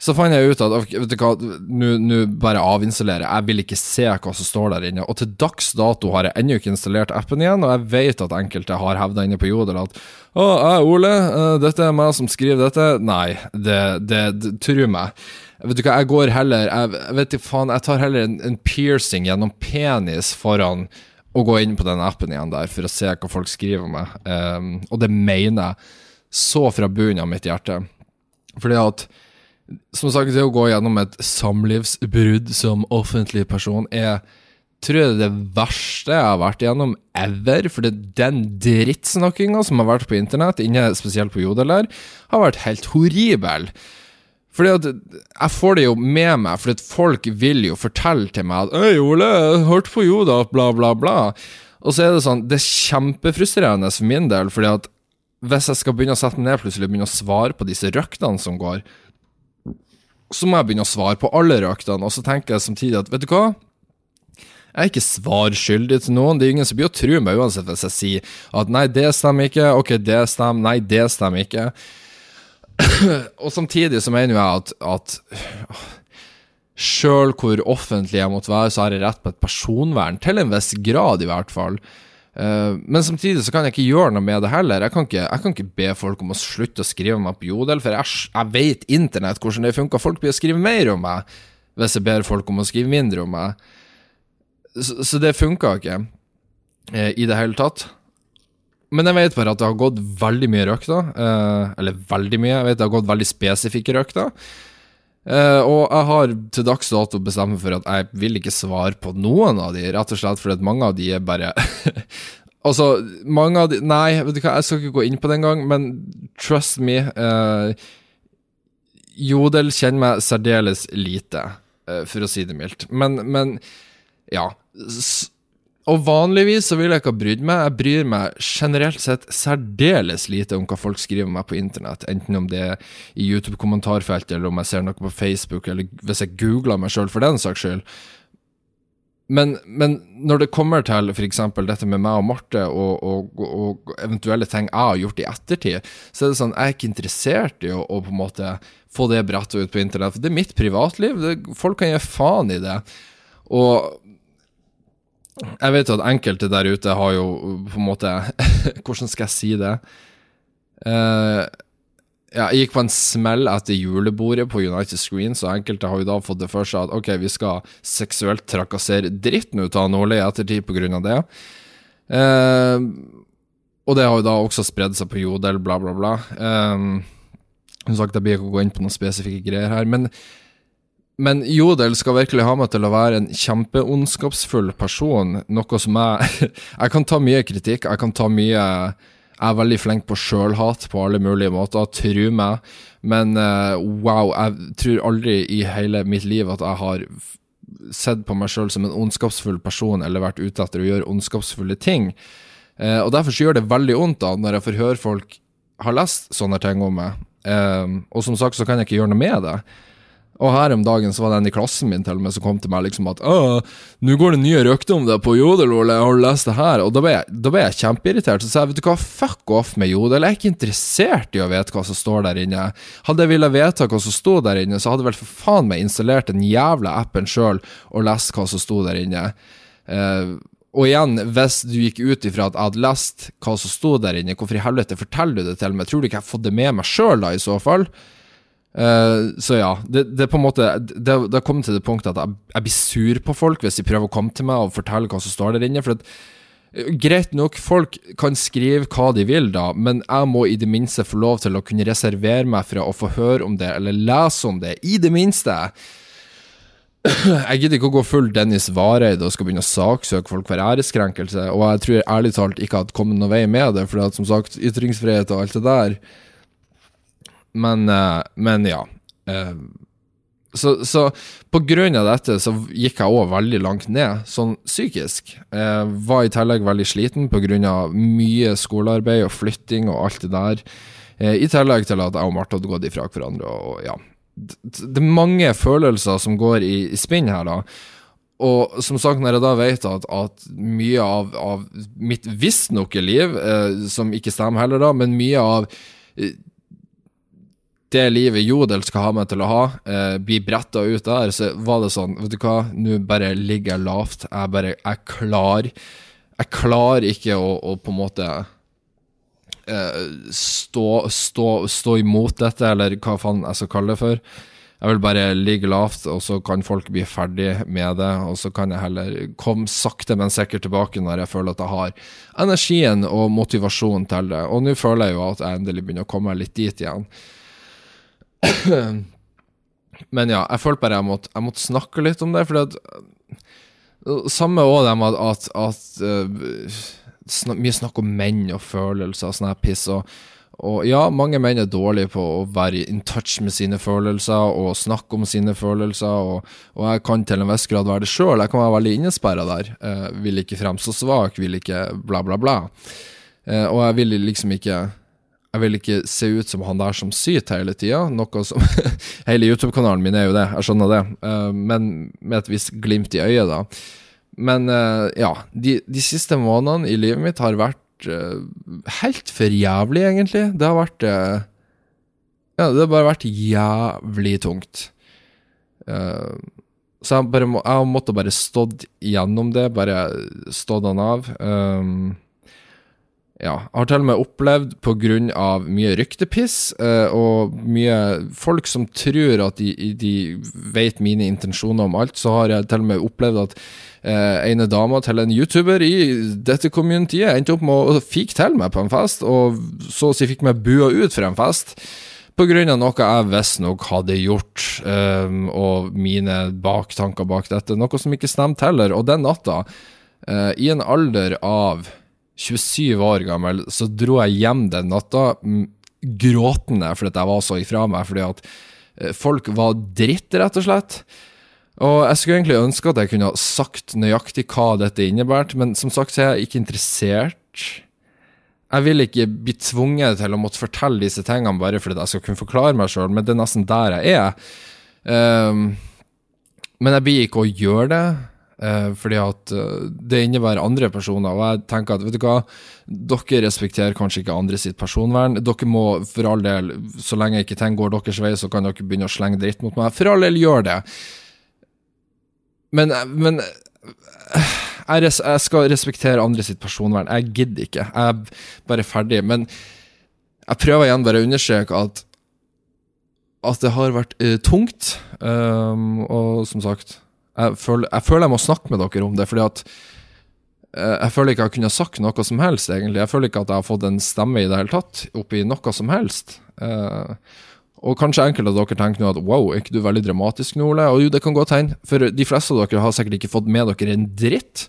Så fant jeg ut at vet du hva, nå bare avinstallerer jeg. vil ikke se hva som står der inne. Og til dags dato har jeg ennå ikke installert appen igjen, og jeg vet at enkelte har hevda inne på Jodel at å, jeg Ole, uh, dette er meg som skriver dette. Nei, det, det, det tro meg. Vet du hva, jeg går heller Jeg, vet ikke faen, jeg tar heller en, en piercing gjennom penis foran å gå inn på den appen igjen der for å se hva folk skriver om meg. Um, og det mener jeg så fra bunnen av mitt hjerte. Fordi at som sagt, det å gå gjennom et samlivsbrudd som offentlig person er tror jeg det er verste jeg har vært gjennom ever. For det, den drittsnakkinga som har vært på internett, inne spesielt på Jodel her, har vært helt horribel. Fordi at Jeg får det jo med meg, fordi at folk vil jo fortelle til meg at 'Øy, Ole, jeg hørte på Joda', bla, bla, bla. Og så er det sånn Det er kjempefrustrerende for min del, fordi at hvis jeg skal begynne å sette meg ned plutselig begynne å svare på disse røktene som går, så må jeg begynne å svare på alle røktene, og så tenker jeg samtidig at vet du hva? Jeg er ikke svarskyldig til noen. Det er ingen som blir å tro meg uansett hvis jeg sier at nei, det stemmer ikke, ok, det stemmer, nei, det stemmer ikke. og samtidig så mener jeg at, at Sjøl hvor offentlig jeg måtte være, så har jeg rett på et personvern, til en viss grad i hvert fall. Uh, men samtidig så kan jeg ikke gjøre noe med det heller. Jeg kan ikke, jeg kan ikke be folk om å slutte å skrive meg på Jodel, for jeg, jeg vet internett hvordan det funker. Folk blir å skrive mer om meg hvis jeg ber folk om å skrive mindre om meg. Så, så det funka ikke uh, i det hele tatt. men jeg vet bare at det har gått veldig mye røkter. Uh, eller veldig mye, jeg vet det har gått veldig spesifikke røkter. Uh, og jeg har til dags dato bestemt meg for at jeg vil ikke svare på noen av de, rett og slett fordi at mange av de er bare Altså, mange av de Nei, vet du hva, jeg skal ikke gå inn på det engang, men trust me. Uh, Jodel kjenner meg særdeles lite, uh, for å si det mildt. Men, men ja. S og vanligvis så vil jeg ikke ha brydd meg. Jeg bryr meg generelt sett særdeles lite om hva folk skriver om meg på internett, enten om det er i YouTube-kommentarfeltet, eller om jeg ser noe på Facebook, eller hvis jeg googler meg sjøl for den saks skyld. Men, men, når det kommer til f.eks. dette med meg og Marte, og, og, og, eventuelle ting jeg har gjort i ettertid, så er det sånn, jeg er ikke interessert i å, å på en måte få det brettet ut på internett. For det er mitt privatliv. Det, folk kan gi faen i det. Og jeg vet at enkelte der ute har jo på en måte Hvordan skal jeg si det? Uh, ja, jeg gikk på en smell etter julebordet på United Screen, så enkelte har jo da fått det for seg at ok, vi skal seksuelt trakassere dritten ut av Nordli i ettertid på grunn av det. Uh, og det har jo da også spredd seg på Jodel, bla, bla, bla. Um, som sagt, jeg blir ikke å gå inn på noen spesifikke greier her, men men Jodel skal virkelig ha meg til å være en kjempeondskapsfull person, noe som jeg Jeg kan ta mye kritikk, jeg kan ta mye Jeg er veldig flink på sjølhat på alle mulige måter, tru meg, men uh, wow, jeg tror aldri i hele mitt liv at jeg har sett på meg sjøl som en ondskapsfull person eller vært ute etter å gjøre ondskapsfulle ting. Uh, og Derfor så gjør det veldig vondt da når jeg får høre folk har lest sånne ting om meg, uh, og som sagt så kan jeg ikke gjøre noe med det. Og her om dagen så var det en i klassen min til og med som kom til meg liksom at nå går det nye rykter om deg på Jodel, Ole, har du lest det her? Og da ble, jeg, da ble jeg kjempeirritert. Så sa jeg vet du hva, fuck off med Jodel, jeg er ikke interessert i å vite hva som står der inne. Hadde jeg villet vite hva som sto der inne, så hadde jeg vel for faen meg installert den jævla appen sjøl og lest hva som sto der inne. Uh, og igjen, hvis du gikk ut ifra at jeg hadde lest hva som sto der inne, hvorfor i helvete forteller du det til meg? Tror du ikke jeg har fått det med meg sjøl, da, i så fall? Uh, så ja, det, det, på en måte Det har kommet til det punktet at jeg, jeg, blir sur på folk hvis de prøver å komme til meg og fortelle hva som står der inne. For at, uh, Greit nok, folk kan skrive hva de vil, da, men jeg må i det minste få lov til å kunne reservere meg for å få høre om det, eller lese om det. I det minste. Jeg gidder ikke å gå full Dennis Vareid og skal begynne å saksøke folk for æreskrenkelse, og jeg tror ærlig talt ikke at kommet noen vei med det, for at som sagt, ytringsfrihet og alt det der men, uh, men ja. Uh, så, så, på grunn av dette så gikk jeg òg veldig langt ned, sånn psykisk. Jeg var i tillegg veldig sliten på grunn av mye skolearbeid og flytting og alt det der. Eh, I tillegg til at jeg og Marte hadde gått ifra hverandre. Og ja, det er mange følelser som går i, i spinn her, da. Og som sagt, når jeg da vet at, at mye av, av mitt visstnok liv, eh, som ikke stemmer heller, da, men mye av eh, det livet Jodel skal ha meg til å ha, eh, blir bretta ut der, så var det sånn Vet du hva, nå bare ligger jeg lavt. Jeg bare Jeg klar Jeg klarer ikke å, å på en måte eh, stå, stå, stå, imot dette, eller hva faen jeg skal kalle det for. Jeg vil bare ligge lavt, og så kan folk bli ferdig med det. Og så kan jeg heller komme sakte, men sikkert tilbake når jeg føler at jeg har energien og motivasjonen til det. Og nå føler jeg jo at jeg endelig begynner å komme litt dit igjen. Men ja, jeg følte bare jeg måtte, jeg måtte snakke litt om det, fordi at Samme òg det med at, at uh, snak, Mye snakk om menn og følelser og sånn piss. Og, og, ja, mange menn er dårlige på å være in touch med sine følelser og snakke om sine følelser, og, og jeg kan til en viss grad være det sjøl. Jeg kan være veldig innesperra der. Uh, vil ikke fremstå svak, vil ikke bla, bla, bla. Uh, og jeg vil liksom ikke jeg vil ikke se ut som han der som syter hele tida, noe som Hele YouTube-kanalen min er jo det, jeg skjønner det, uh, men med et visst glimt i øyet, da. Men uh, ja, de, de, siste månedene i livet mitt har vært uh, helt for jævlig, egentlig. Det har vært Ja, det har bare vært jævlig tungt. så jeg, bare jeg måtte bare stått gjennom det, bare stått han av. Um, ja, har til og med opplevd pga. mye ryktepiss eh, og mye folk som tror at de, de vet mine intensjoner om alt, så har jeg til og med opplevd at eh, ene dama til en YouTuber i dette communityet endte opp med å fike til meg på en fest, og så å si fikk meg bua ut fra en fest. På grunn av noe jeg visstnok hadde gjort, um, og mine baktanker bak dette. Noe som ikke stemte heller. Og den natta, uh, i en alder av 27 år gammel, så dro jeg hjem den natta gråtende fordi jeg var så ifra meg. Fordi at uh, folk var dritt, rett og slett. Og jeg skulle egentlig ønske at jeg kunne ha sagt nøyaktig hva dette innebærte, men som sagt så er jeg ikke interessert jeg vil ikke bli tvunget til å måtte fortelle disse tingene bare fordi jeg skal kunne forklare meg sjøl, men det er nesten der jeg er. Um, men jeg blir ikke å gjøre det, fordi at uh, det innebærer andre personer. Og jeg tenker at vet du hva, dere respekterer kanskje ikke andre sitt personvern. Dere må for all del, så lenge ikke ting går deres vei, så kan dere begynne å slenge dritt mot meg. For all del, gjør det. Men, men jeg, res, jeg, skal respektere andre sitt personvern. Jeg gidder ikke. Jeg er bare ferdig. Men jeg prøver igjen bare å understreke at at det har vært uh, tungt. Um, og som sagt, jeg føler, jeg føler, jeg må snakke med dere om det, fordi at uh, jeg føler ikke jeg kunne sagt noe som helst, egentlig. Jeg føler ikke at jeg har fått en stemme i det hele tatt, oppi noe som helst. Uh, og kanskje enkelte av dere tenker nå at wow, er ikke du veldig dramatisk nå, Ole? Og jo, det kan godt hende, for de fleste av dere har sikkert ikke fått med dere en dritt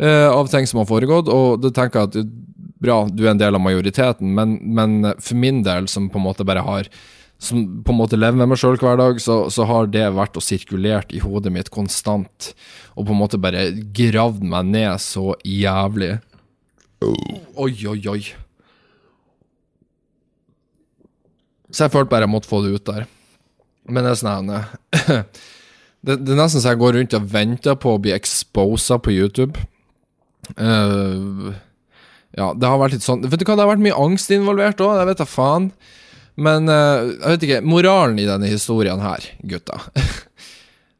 uh, av ting som har foregått, og det tenker at bra, du er en del av majoriteten, men, men, for min del, som på en måte bare har som på en måte lever med meg sjøl hver dag, så, så, har det vært og sirkulert i hodet mitt konstant, og på en måte bare gravd meg ned så jævlig. Oi, oi, oi. Så jeg følte bare jeg måtte få det ut der. Men det er sånn det, det, er nesten så jeg går rundt og venter på å bli exposa på YouTube. Uh, ja, det har vært litt sånn Vet du hva, det har vært mye angst involvert òg, jeg vet da faen. Men uh, jeg vet ikke, moralen i denne historien her, gutta,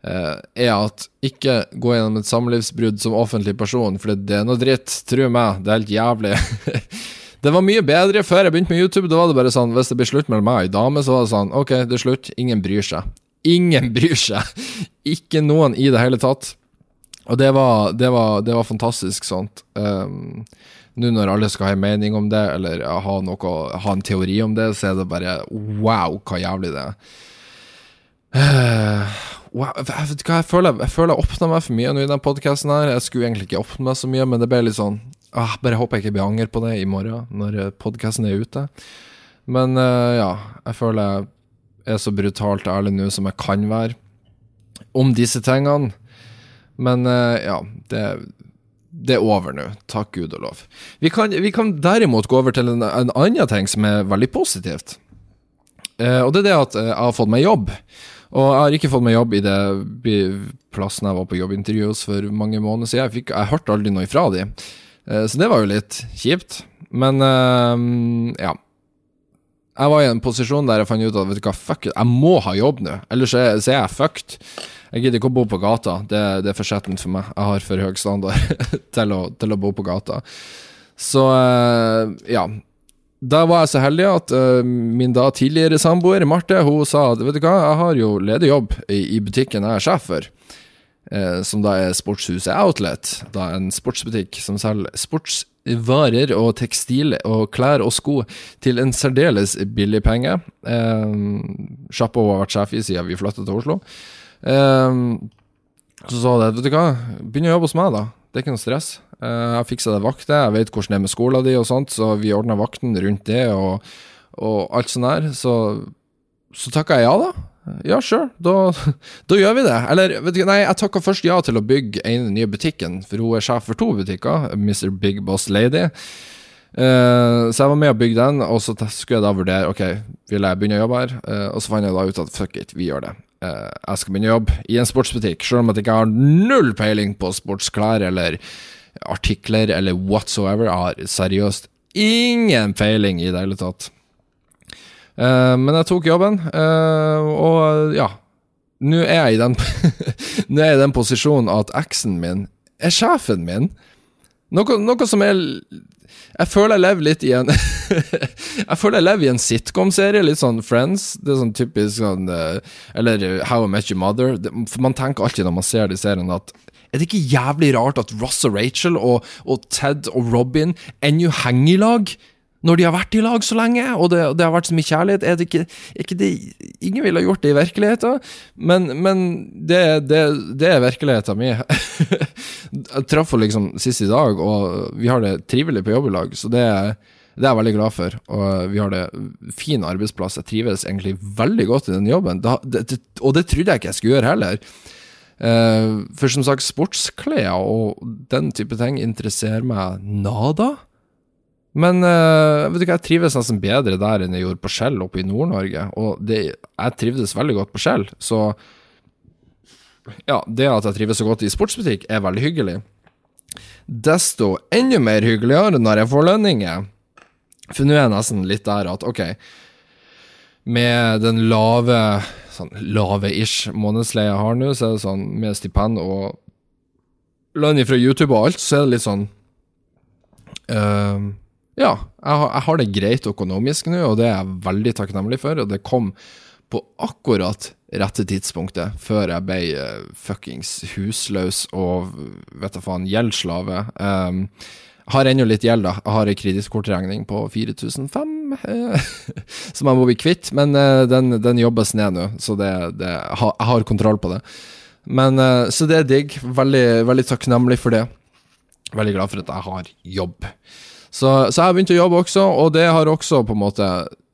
uh, er at ikke gå gjennom et samlivsbrudd som offentlig person, for det er noe dritt, tro meg, det er helt jævlig. Det var mye bedre før jeg begynte med YouTube. Da var det bare sånn, Hvis det blir slutt mellom meg og ei dame, så var det sånn Ok, det er slutt. Ingen bryr seg. Ingen bryr seg. Ikke noen i det hele tatt. Og det var, det var, det var fantastisk sånt. Um, Nå når alle skal ha en mening om det, eller ha, noe, ha en teori om det, så er det bare wow, hva jævlig det er. Uh, wow, jeg, jeg føler jeg, føler jeg åpna meg for mye nå i den podkasten her. Jeg skulle egentlig ikke åpne meg så mye, men det ble litt sånn ah, Bare håper jeg ikke blir anger på det i morgen, når eh, podkasten er ute. Men uh, ja, jeg føler jeg er så brutalt ærlig nå som jeg kan være om disse tingene. Men uh, ja, det, det er over nå. Takk Gud og lov. Vi kan, vi kan derimot gå over til en, en, annen ting som er veldig positivt. Eh, og det er det at jeg har fått meg jobb. Og jeg har ikke fått meg jobb i det plassen jeg var på jobbintervju hos for mange måneder siden. Jeg, fikk, jeg hørte aldri noe ifra de. Eh, så det var jo litt kjipt. Men eh, ja. Jeg var i en posisjon der jeg fant ut at vet du hva, fuck it, jeg må ha jobb nå. Ellers er, så er jeg fucked. Jeg gidder ikke å bo på gata. Det, det er for skjettent for meg. Jeg har for høy standard til, å, til, å, bo på gata. Så uh, ja. Da var jeg så heldig at uh, min da tidligere samboer Marte hun sa at vet du hva, jeg har jo ledig jobb i, i butikken jeg er sjef for uh, som da er Sportshuset Outlet. Da en sportsbutikk som selger sportsvarer og tekstil og klær og sko til en særdeles billig penge. Uh, Sjappa har vært sjef i siden vi flyttet til Oslo. Eh, så sa jeg vet du hva, begynn å jobbe hos meg, da. Det er ikke noe stress. Eh, jeg fiksa deg vakter, jeg vet hvordan det er med skolen din og sånt, så vi ordna vakten rundt det og, og alt sånt der. Så, så takka jeg ja, da. Ja, sure, da, da, gjør vi det. Eller, vet du, nei, jeg takka først ja til å bygge en nye butikken, for hun er sjef for to butikker, Mr. Big Boss Lady. Uh, så jeg var med og bygde den, og så skulle jeg da vurdere Ok, vil jeg begynne å jobbe her. Uh, og så fant jeg da ut at fuck it, vi gjør det. Uh, jeg skal begynne å jobbe i en sportsbutikk, selv om jeg ikke har null peiling på sportsklær eller artikler eller whatsoever. Jeg har seriøst ingen peiling i det hele tatt. Uh, men jeg tok jobben, uh, og ja Nå er jeg i den Nå er jeg i den posisjonen at eksen min er sjefen min. Noe, noe som er Jeg føler jeg lever litt i en Jeg føler jeg lever i en sitcom-serie, litt sånn Friends. Det er sånn typisk sånn eh, Eller How I Met Your Mother. For man tenker alltid når man ser de seriene, at er det ikke jævlig rart at Ross og Rachel og, og Ted og Robin ennå henger i lag? Når de har vært i lag så lenge, og det, det har vært så mye kjærlighet, er det ikke, er ikke det Ingen ville ha gjort det i virkeligheten, men, men det, det, er virkeligheten min. jeg traff henne liksom sist i dag, og vi har det trivelig på jobb i lag, så det, det er jeg veldig glad for. Og vi har det fin arbeidsplass. Jeg trives egentlig veldig godt i den jobben, og det trodde jeg ikke jeg skulle gjøre heller. Uh, for som sagt, sportsklær og den type ting interesserer meg nada. Men uh, vet du hva, jeg trives nesten bedre der enn jeg gjorde på Skjell oppe i Nord-Norge. Og det, jeg trivdes veldig godt på Skjell, så ja, det at jeg trives så godt i sportsbutikk, er veldig hyggelig. Desto enda mer hyggeligere når jeg får lønninger. For nå er jeg nesten litt der at ok, med den lave sånn lave-ish månedsleie jeg har nå, så er det sånn med stipend og lønn fra YouTube og alt, så er det litt sånn uh, Ja, jeg har, jeg har, det greit økonomisk nå, og det er jeg veldig takknemlig for, og det kom på akkurat rette tidspunktet, før jeg ble uh, fuckings husløs og vet da faen, gjeldsslave. Um, har ennå litt gjeld, da. Jeg har ei kredittkortregning på 4005 eh, som jeg må bli kvitt, men eh, den, den, jobbes ned nå, så det, det, jeg har kontroll på det. Men, eh, så det er digg. Veldig, veldig takknemlig for det. Veldig glad for at jeg har jobb. Så, så jeg har begynt å jobbe også, og det har også på en måte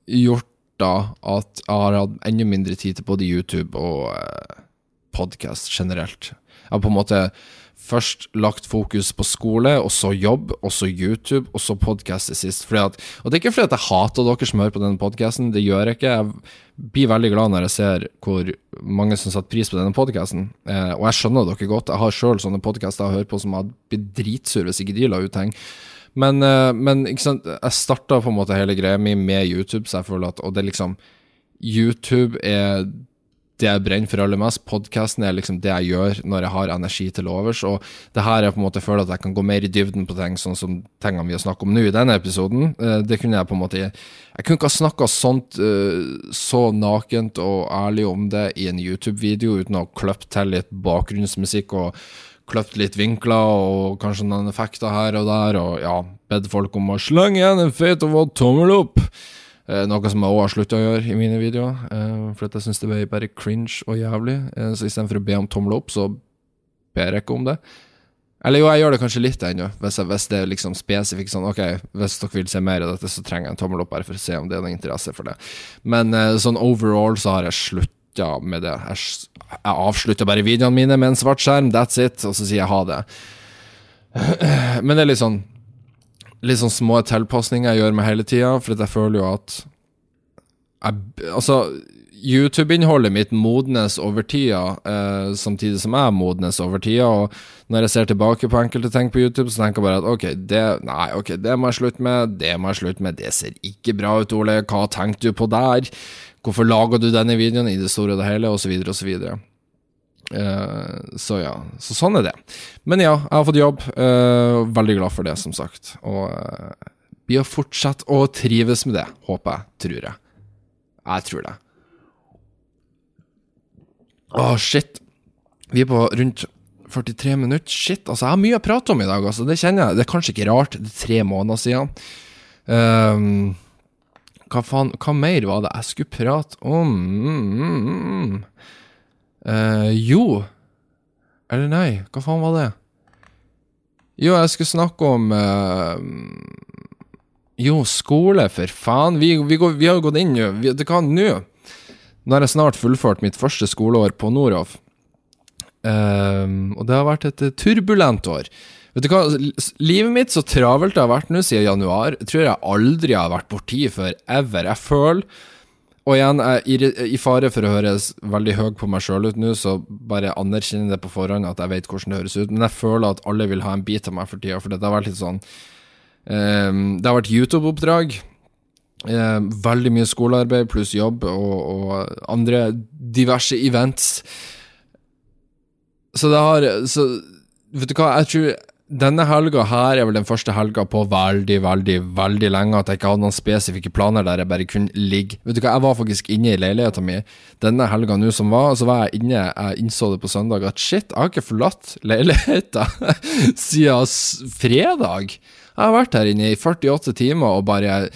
gjort da at jeg har hatt enda mindre tid til både YouTube og eh, podkast generelt. Jeg har på en måte først lagt fokus på skole, og så jobb, og så YouTube, og så podkast til sist. At, og det er ikke fordi at jeg hater dere som hører på denne podkasten, det gjør jeg ikke. Jeg blir veldig glad når jeg ser hvor mange som setter pris på denne podkasten. Eh, og jeg skjønner dere godt. Jeg har sjøl sånne podkaster jeg hører på som hadde blitt dritsur hvis ikke de la ut ting. Men, ikke men jeg starta på en måte hele greia mi med YouTube, så jeg føler at Og det er liksom YouTube er det jeg brenner for aller mest. Podkasten er liksom det jeg gjør når jeg har energi til overs. Og det her er på en måte føler at jeg kan gå mer i dybden på ting, sånn som tingene vi har snakket om nå i denne episoden. Eh, det kunne jeg på en måte Jeg kunne ikke ha snakka sånt eh, så nakent og ærlig om det i en YouTube-video uten å kløppe til litt bakgrunnsmusikk og klippe litt vinkler og kanskje noen effekter her og der, og ja, bedt folk om å slenge igjen en feit og våt tommel opp. Eh, noe som jeg òg har slutta å gjøre i mine videoer, eh, for jeg syns det ble bare cringe og jævlig. Eh, så istedenfor å be om tommel opp, så ber jeg ikke om det. Eller jo, jeg gjør det kanskje litt ennå, hvis, hvis, det er liksom spesifikt sånn Ok, hvis dere vil se mer av dette, så trenger jeg en tommel opp bare for å se om det er noen interesse for det. Men sånn overall så har jeg slutta med det. Jeg, jeg avslutter bare videoene mine med en svart skjerm, that's it, og så sier jeg ha det. Men det er litt sånn litt sånn små tilpasninger jeg gjør meg hele tida, for jeg føler jo at jeg, Altså, YouTube-innholdet mitt modnes over tida, eh, samtidig som jeg modnes over tida. Og når jeg ser tilbake på enkelte ting på YouTube, så tenker jeg bare at ok, det, nei, okay, det må jeg slutte med, det må jeg slutte med, det ser ikke bra ut, Ole, hva tenkte du på der? Hvorfor laga du denne videoen i det store og det hele, osv., osv. Uh, så ja, så sånn er det. Men ja, jeg har fått jobb. Uh, veldig glad for det, som sagt. Og uh, blir å å trives med det, håper jeg. Tror jeg. Jeg tror det. Å, oh, shit. Vi er på rundt 43 minutter. Shit, altså, jeg har mye å prate om i dag, altså. Det kjenner jeg. Det er kanskje ikke rart. Det er tre måneder siden. Um, hva faen Hva mer var det jeg skulle prate om? Uh, jo Eller nei, hva faen var det? Jo, jeg skulle snakke om uh, Jo, skole, for faen. Vi, vi, går, vi har gått inn nå. Nå. Har jeg snart fullført mitt første skoleår på Norhoff. Uh, og det har vært et turbulent år. Vet du hva, Livet mitt så travelt det har vært nå siden januar, tror jeg aldri har vært borti før ever. Jeg føler og igjen, jeg er i fare for å høres veldig høy på meg sjøl ut nå, så bare anerkjenner det på forhånd at jeg vet hvordan det høres ut. Men jeg føler at alle vil ha en bit av meg for tida, for det har vært litt sånn um, Det har vært YouTube-oppdrag. Um, veldig mye skolearbeid pluss jobb og, og, andre diverse events. Så det har Så vet du hva, jeg tror denne helga her er vel den første helga på veldig, veldig, veldig lenge at jeg ikke hadde noen spesifikke planer der jeg bare kunne ligge. Vet du hva, jeg var faktisk inne i leiligheta mi denne helga nå som var, så var jeg inne, jeg innså det på søndag at shit, jeg har ikke forlatt leiligheta siden fredag. Jeg har vært her inne i 48 timer og bare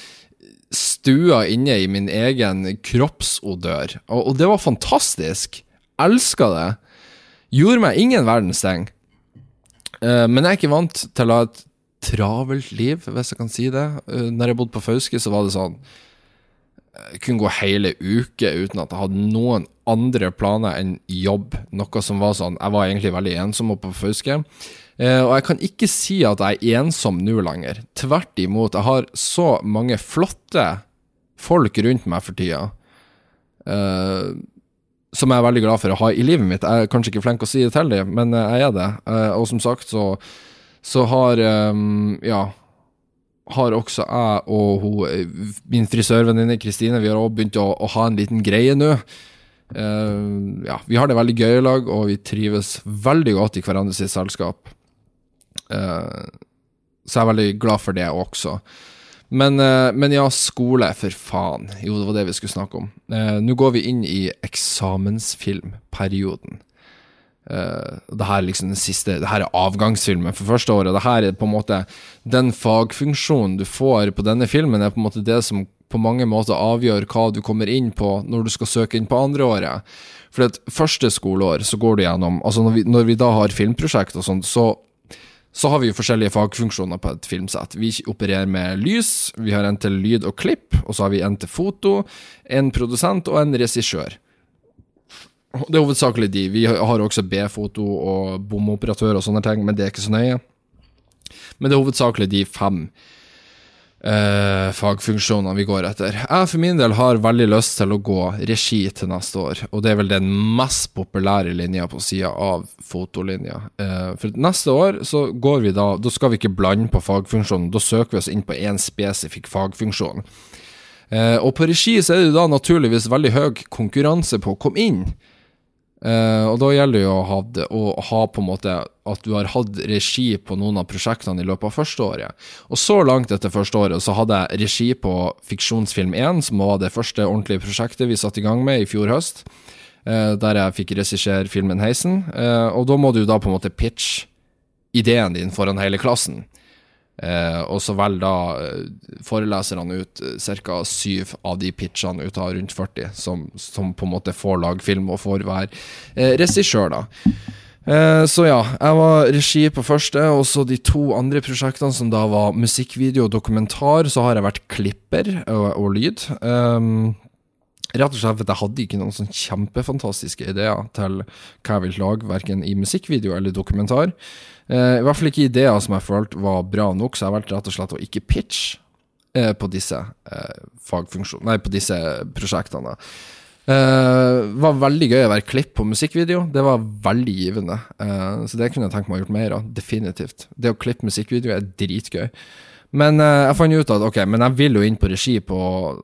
stua inne i min egen kroppsodør, og, og det var fantastisk. Elska det. Gjorde meg ingen verdens ting. Uh, men jeg er ikke vant til å ha et travelt liv, hvis jeg kan si det. Uh, når jeg bodde på Fauske, så var det sånn Jeg kunne gå hele uke uten at jeg hadde noen andre planer enn jobb. Noe som var sånn Jeg var egentlig veldig ensom oppe på Fauske. Og jeg kan ikke si at jeg er ensom nå lenger. Tvert imot. Jeg har så mange flotte folk rundt meg for tida. Uh, som jeg er veldig glad for å ha i livet mitt. Jeg er kanskje ikke flink å si det til dem, men eh, jeg er det. Eh, og som sagt så, så har um, Ja. Har også jeg og hun, min frisørvenninne Kristine Vi har også begynt å, å, ha en liten greie nå. Ja, vi har det veldig gøy i lag, og vi trives veldig godt i hverandres selskap. Så jeg er veldig glad for det også. Men, eh, men, ja, skole, for faen. Jo, det var det vi skulle snakke om. Eh, Nå går vi inn i eksamensfilmperioden. Uh, det her er liksom den siste Det her er avgangsfilmen for første året. Det her er på en måte Den fagfunksjonen du får på denne filmen, er på en måte det som på mange måter avgjør hva du kommer inn på når du skal søke inn på andre året. For et første skoleår så går du gjennom Altså når vi, når vi da har filmprosjekt og sånt, så så har vi jo forskjellige fagfunksjoner på et filmsett. Vi opererer med lys, vi har en til lyd og klipp, og så har vi en til foto, en produsent og en regissør. Det er hovedsakelig de. Vi har også B-foto og bomoperatør og sånne ting, men det er ikke så nøye. Men det er hovedsakelig de fem eh, fagfunksjonene vi går etter. Jeg for min del har veldig lyst til å gå regi til neste år, og det er vel den mest populære linja på sida av fotolinja. Eh, for neste år så går vi da Da skal vi ikke blande på fagfunksjonen, da søker vi oss inn på én spesifikk fagfunksjon. Eh, og på regi så er det da naturligvis veldig høy konkurranse på å komme inn. Uh, og da gjelder det jo å ha, å ha, på en måte at du har hatt regi på noen av prosjektene i løpet av første året. Og så langt etter første året så hadde jeg regi på Fiksjonsfilm 1, som var det første ordentlige prosjektet vi satte i gang med i fjor høst. Uh, der jeg fikk regissere filmen Heisen. Uh, og da må du da på en måte pitche ideen din foran hele klassen. Eh, og så velger da eh, foreleserne ut eh, ca. syv av de pitchene ut av rundt 40, som, som, på en måte får lagfilm og får være eh, regissør, da. Eh, så ja, jeg var regi på første, og så de to andre prosjektene, som da var musikkvideo og dokumentar, så har jeg vært klipper og, og lyd. Um, Rett og slett for jeg hadde ikke noen sånn kjempefantastiske ideer til hva jeg ville lage, verken i musikkvideo eller dokumentar. Eh, I hvert fall ikke ideer som jeg følte var bra nok, så jeg valgte rett og slett å ikke pitche eh, på disse fagfunksjonene, Nei, på disse prosjektene. Uh, var veldig gøy å være klipp på musikkvideo. Det var veldig givende. Uh, så det kunne jeg tenkt meg å gjort mer av. Definitivt. Det å klippe musikkvideo er dritgøy. Men uh, jeg fant ut at ok, men jeg vil jo inn på regi på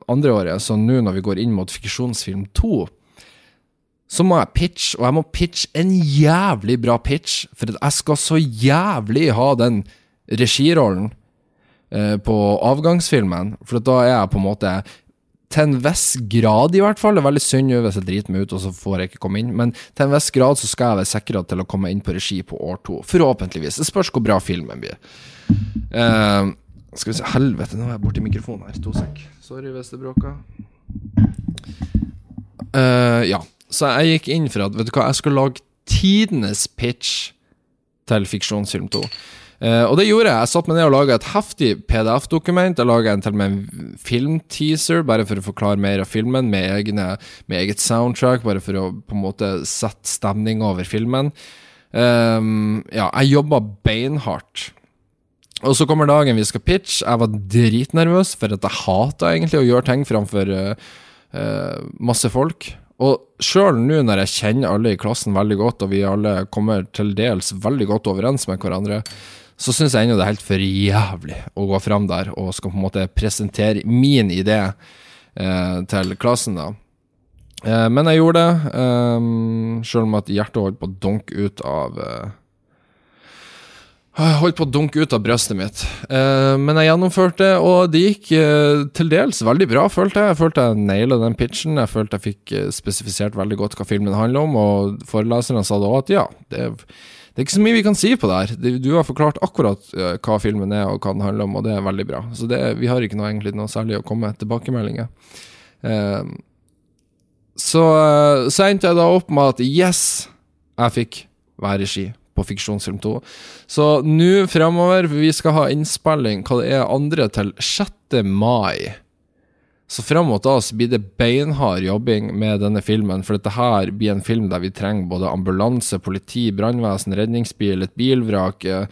andre året, så nå når vi går inn mot fiksjonsfilm 2, så må jeg pitche, og jeg må pitche en jævlig bra pitch, for jeg skal så jævlig ha den regirollen eh, på avgangsfilmen, for da er jeg på en måte til en viss grad, i hvert fall. Det er veldig synd hvis jeg driter meg ut og så får jeg ikke komme inn, men til en viss grad så skal jeg være sikra til å komme inn på regi på år to. Forhåpentligvis. Det spørs hvor bra filmen blir. Uh, skal vi se Helvete, nå er jeg borti mikrofonen her. To sek. Sorry hvis det bråker. Uh, ja. Så jeg gikk inn for at vet du hva, jeg skal lage tidenes pitch til Fiksjonsfilm 2. Uh, eh, og det gjorde jeg. Jeg satte meg ned og laga et heftig PDF-dokument. Jeg laga til og med en filmteaser, bare for å forklare mer av filmen, med, egne, med, eget soundtrack, bare for å på en måte sette stemning over filmen. Um, ja, jeg jobba beinhardt. Og så kommer dagen vi skal pitche. Jeg var dritnervøs, for at jeg hata egentlig å gjøre ting framfor uh, uh, masse folk. Og sjøl nå når jeg kjenner alle i klassen veldig godt, og vi alle kommer til dels veldig godt overens med hverandre, så syns jeg ennå det er helt for jævlig å gå fram der og skal på en måte presentere min idé eh, til klassen, da. men jeg gjorde det, eh, sjøl om at hjertet holdt på å dunke ut av Jeg holdt på å dunke ut av brystet mitt, eh, men jeg gjennomførte, og det gikk eh, til dels veldig bra, følte jeg. Jeg følte jeg naila den pitchen, jeg følte jeg fikk eh, spesifisert veldig godt hva filmen handler om, og foreleserne sa da at ja, det, det, er ikke så mye vi kan si på det her. Du har forklart akkurat hva filmen er og hva den handler om, og det er veldig bra. Så det, vi har ikke noe, egentlig noe særlig å komme med tilbakemeldinger. Så, så endte jeg da opp med at yes, jeg fikk være regi på Fiksjonsfilm 2. Så nå fremover, vi skal ha innspilling hva det er andre til 6. mai. Så fram mot da så blir det beinhard jobbing med denne filmen, for dette her blir en film der vi trenger både ambulanse, politi, brannvesen, redningsbil, et bilvrak. Eh,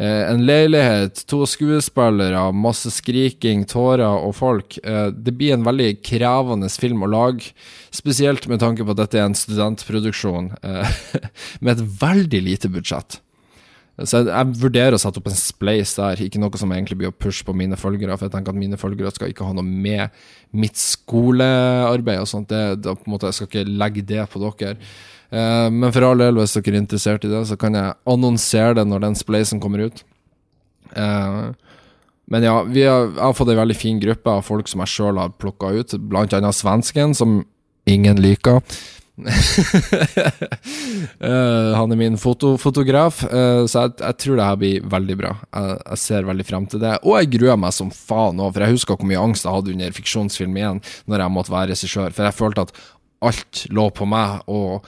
en leilighet, to skuespillere, masse skriking, tårer og folk. Eh, det blir en veldig krevende film å lage, spesielt med tanke på at dette er en studentproduksjon eh, med et veldig lite budsjett. Så jeg, jeg, vurderer å sette opp en spleis der, ikke noe som egentlig blir å pushe på mine følgere, for jeg tenker at mine følgere skal ikke ha noe med mitt skolearbeid og sånt. Det, det, på en måte, jeg skal ikke legge det på dere. Uh, men for all del, hvis dere er interessert i det, så kan jeg annonsere det når den spleisen kommer ut. Uh, men ja, har, jeg har fått ei veldig fin gruppe av folk som jeg sjøl har plukka ut, blant annet svensken, som ingen liker. uh, han er min foto, fotograf, så jeg, jeg, tror det her blir veldig bra. Jeg, jeg, ser veldig frem til det. Og jeg gruer meg som faen òg, for jeg husker hvor mye angst jeg hadde under fiksjonsfilm igjen, når jeg måtte være regissør. For jeg følte at alt lå på meg. og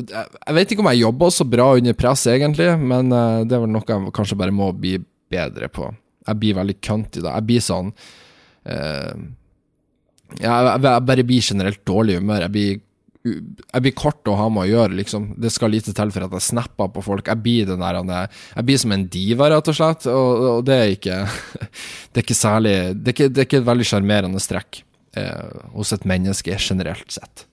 jeg vet ikke om jeg jobber så bra under press, egentlig, men uh, det er vel noe jeg kanskje bare må bli bedre på. Jeg blir veldig i det. Jeg blir sånn uh, jeg, jeg, bare blir generelt dårlig humør. Jeg blir, jeg blir kort å ha med å gjøre, liksom. Det skal lite til for at jeg snapper på folk. Jeg blir der Jeg blir som en diva, rett og slett, og, og det er ikke Det er ikke særlig Det er ikke, det er ikke et veldig sjarmerende strekk eh, hos et menneske generelt sett.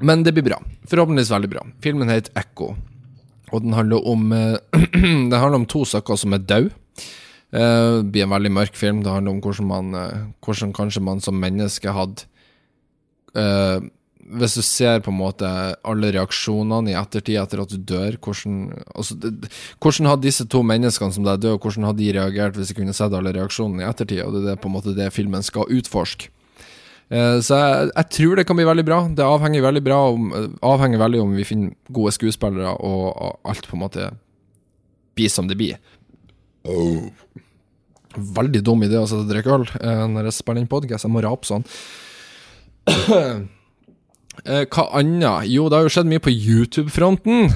Men det blir bra. Forhåpentligvis veldig bra. Filmen heter Ekko, og den handler om uh, Det handler om to stykker som er døde. Uh, det blir en veldig mørk film. Det handler om hvordan, man, uh, hvordan kanskje man som menneske hadde Hvis du ser på en måte alle reaksjonene i ettertid etter at du dør, hvordan, altså, det, hvordan hadde disse to menneskene som er døde, hvordan hadde de reagert hvis de kunne sett alle reaksjonene i ettertid? Og det er på en måte det filmen skal utforske. Eh, så jeg, jeg, tror det kan bli veldig bra. Det avhenger veldig, bra om, avhenger veldig om vi finner gode skuespillere, og, alt på en måte blir som det blir. Oh. Veldig dum idé å sitte og drikke øl eh, når jeg spiller inn podkast. Jeg må rape sånn. Eh, hva annet? Jo, det har jo skjedd mye på YouTube-fronten.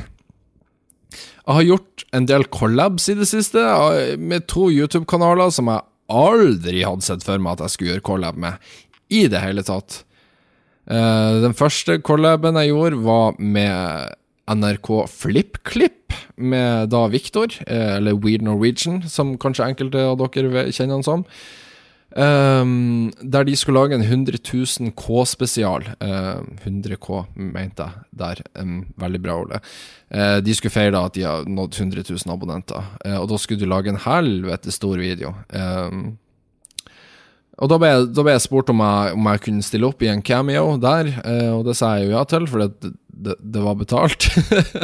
Jeg har gjort en del collabs i det siste, med to YouTube-kanaler som jeg aldri hadde sett for meg at jeg skulle gjøre collab med i det hele tatt. Uh, den første collaben jeg gjorde, var med NRK FlippKlipp, med da Viktor, uh, eller Weird Norwegian, som kanskje enkelte av dere kjenner han som. Um, der de skulle lage en 100 000 K-spesial. Uh, 100 K, mente jeg der. Um, veldig bra, Ole. Uh, de skulle feire at de har nådd 100 000 abonnenter. Uh, og da skulle du lage en helvete stor video. Um, og da ble, jeg, da ble jeg spurt om jeg, om jeg, kunne stille opp i en cameo der, eh, og det sa jeg jo ja til, for det, det, det var betalt.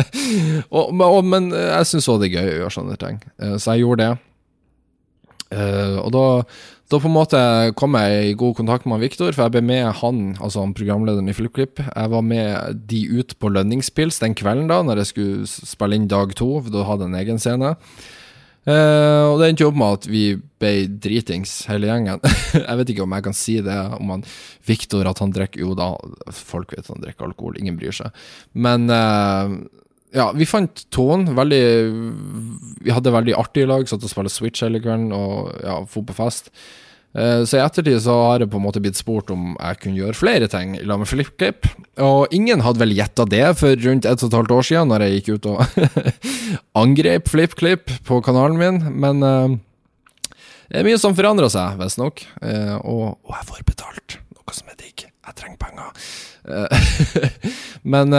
og, og, men jeg syns òg det er gøy å gjøre sånne ting, eh, så jeg gjorde det. Eh, og da, da, på en måte kom jeg i god kontakt med Viktor, for jeg ble med han, altså han programlederen i FlippKlipp. Jeg var med de ut på lønningspils den kvelden da, når jeg skulle spille inn dag to, for da hadde jeg en egen scene. Uh, og det endte jo opp med at vi ble dritings, hele gjengen. jeg vet ikke om jeg kan si det om han Viktor, at han drikker Jo da, folk vet han drikker alkohol, ingen bryr seg. Men uh, ja, vi fant tonen. Veldig Vi hadde veldig artig i lag, satt og spilte Switch hele kvelden og ja, for på fest. Eh, så i ettertid så har jeg på en måte blitt spurt om jeg kunne gjøre flere ting i lag med FlippKlipp. Og ingen hadde vel gjetta det for rundt et og et halvt år siden, når jeg gikk ut og angrep FlippKlipp på kanalen min. Men uh, det er mye som forandrer seg, visstnok. Uh, og, og jeg får betalt, noe som er digg. Jeg trenger penger. Men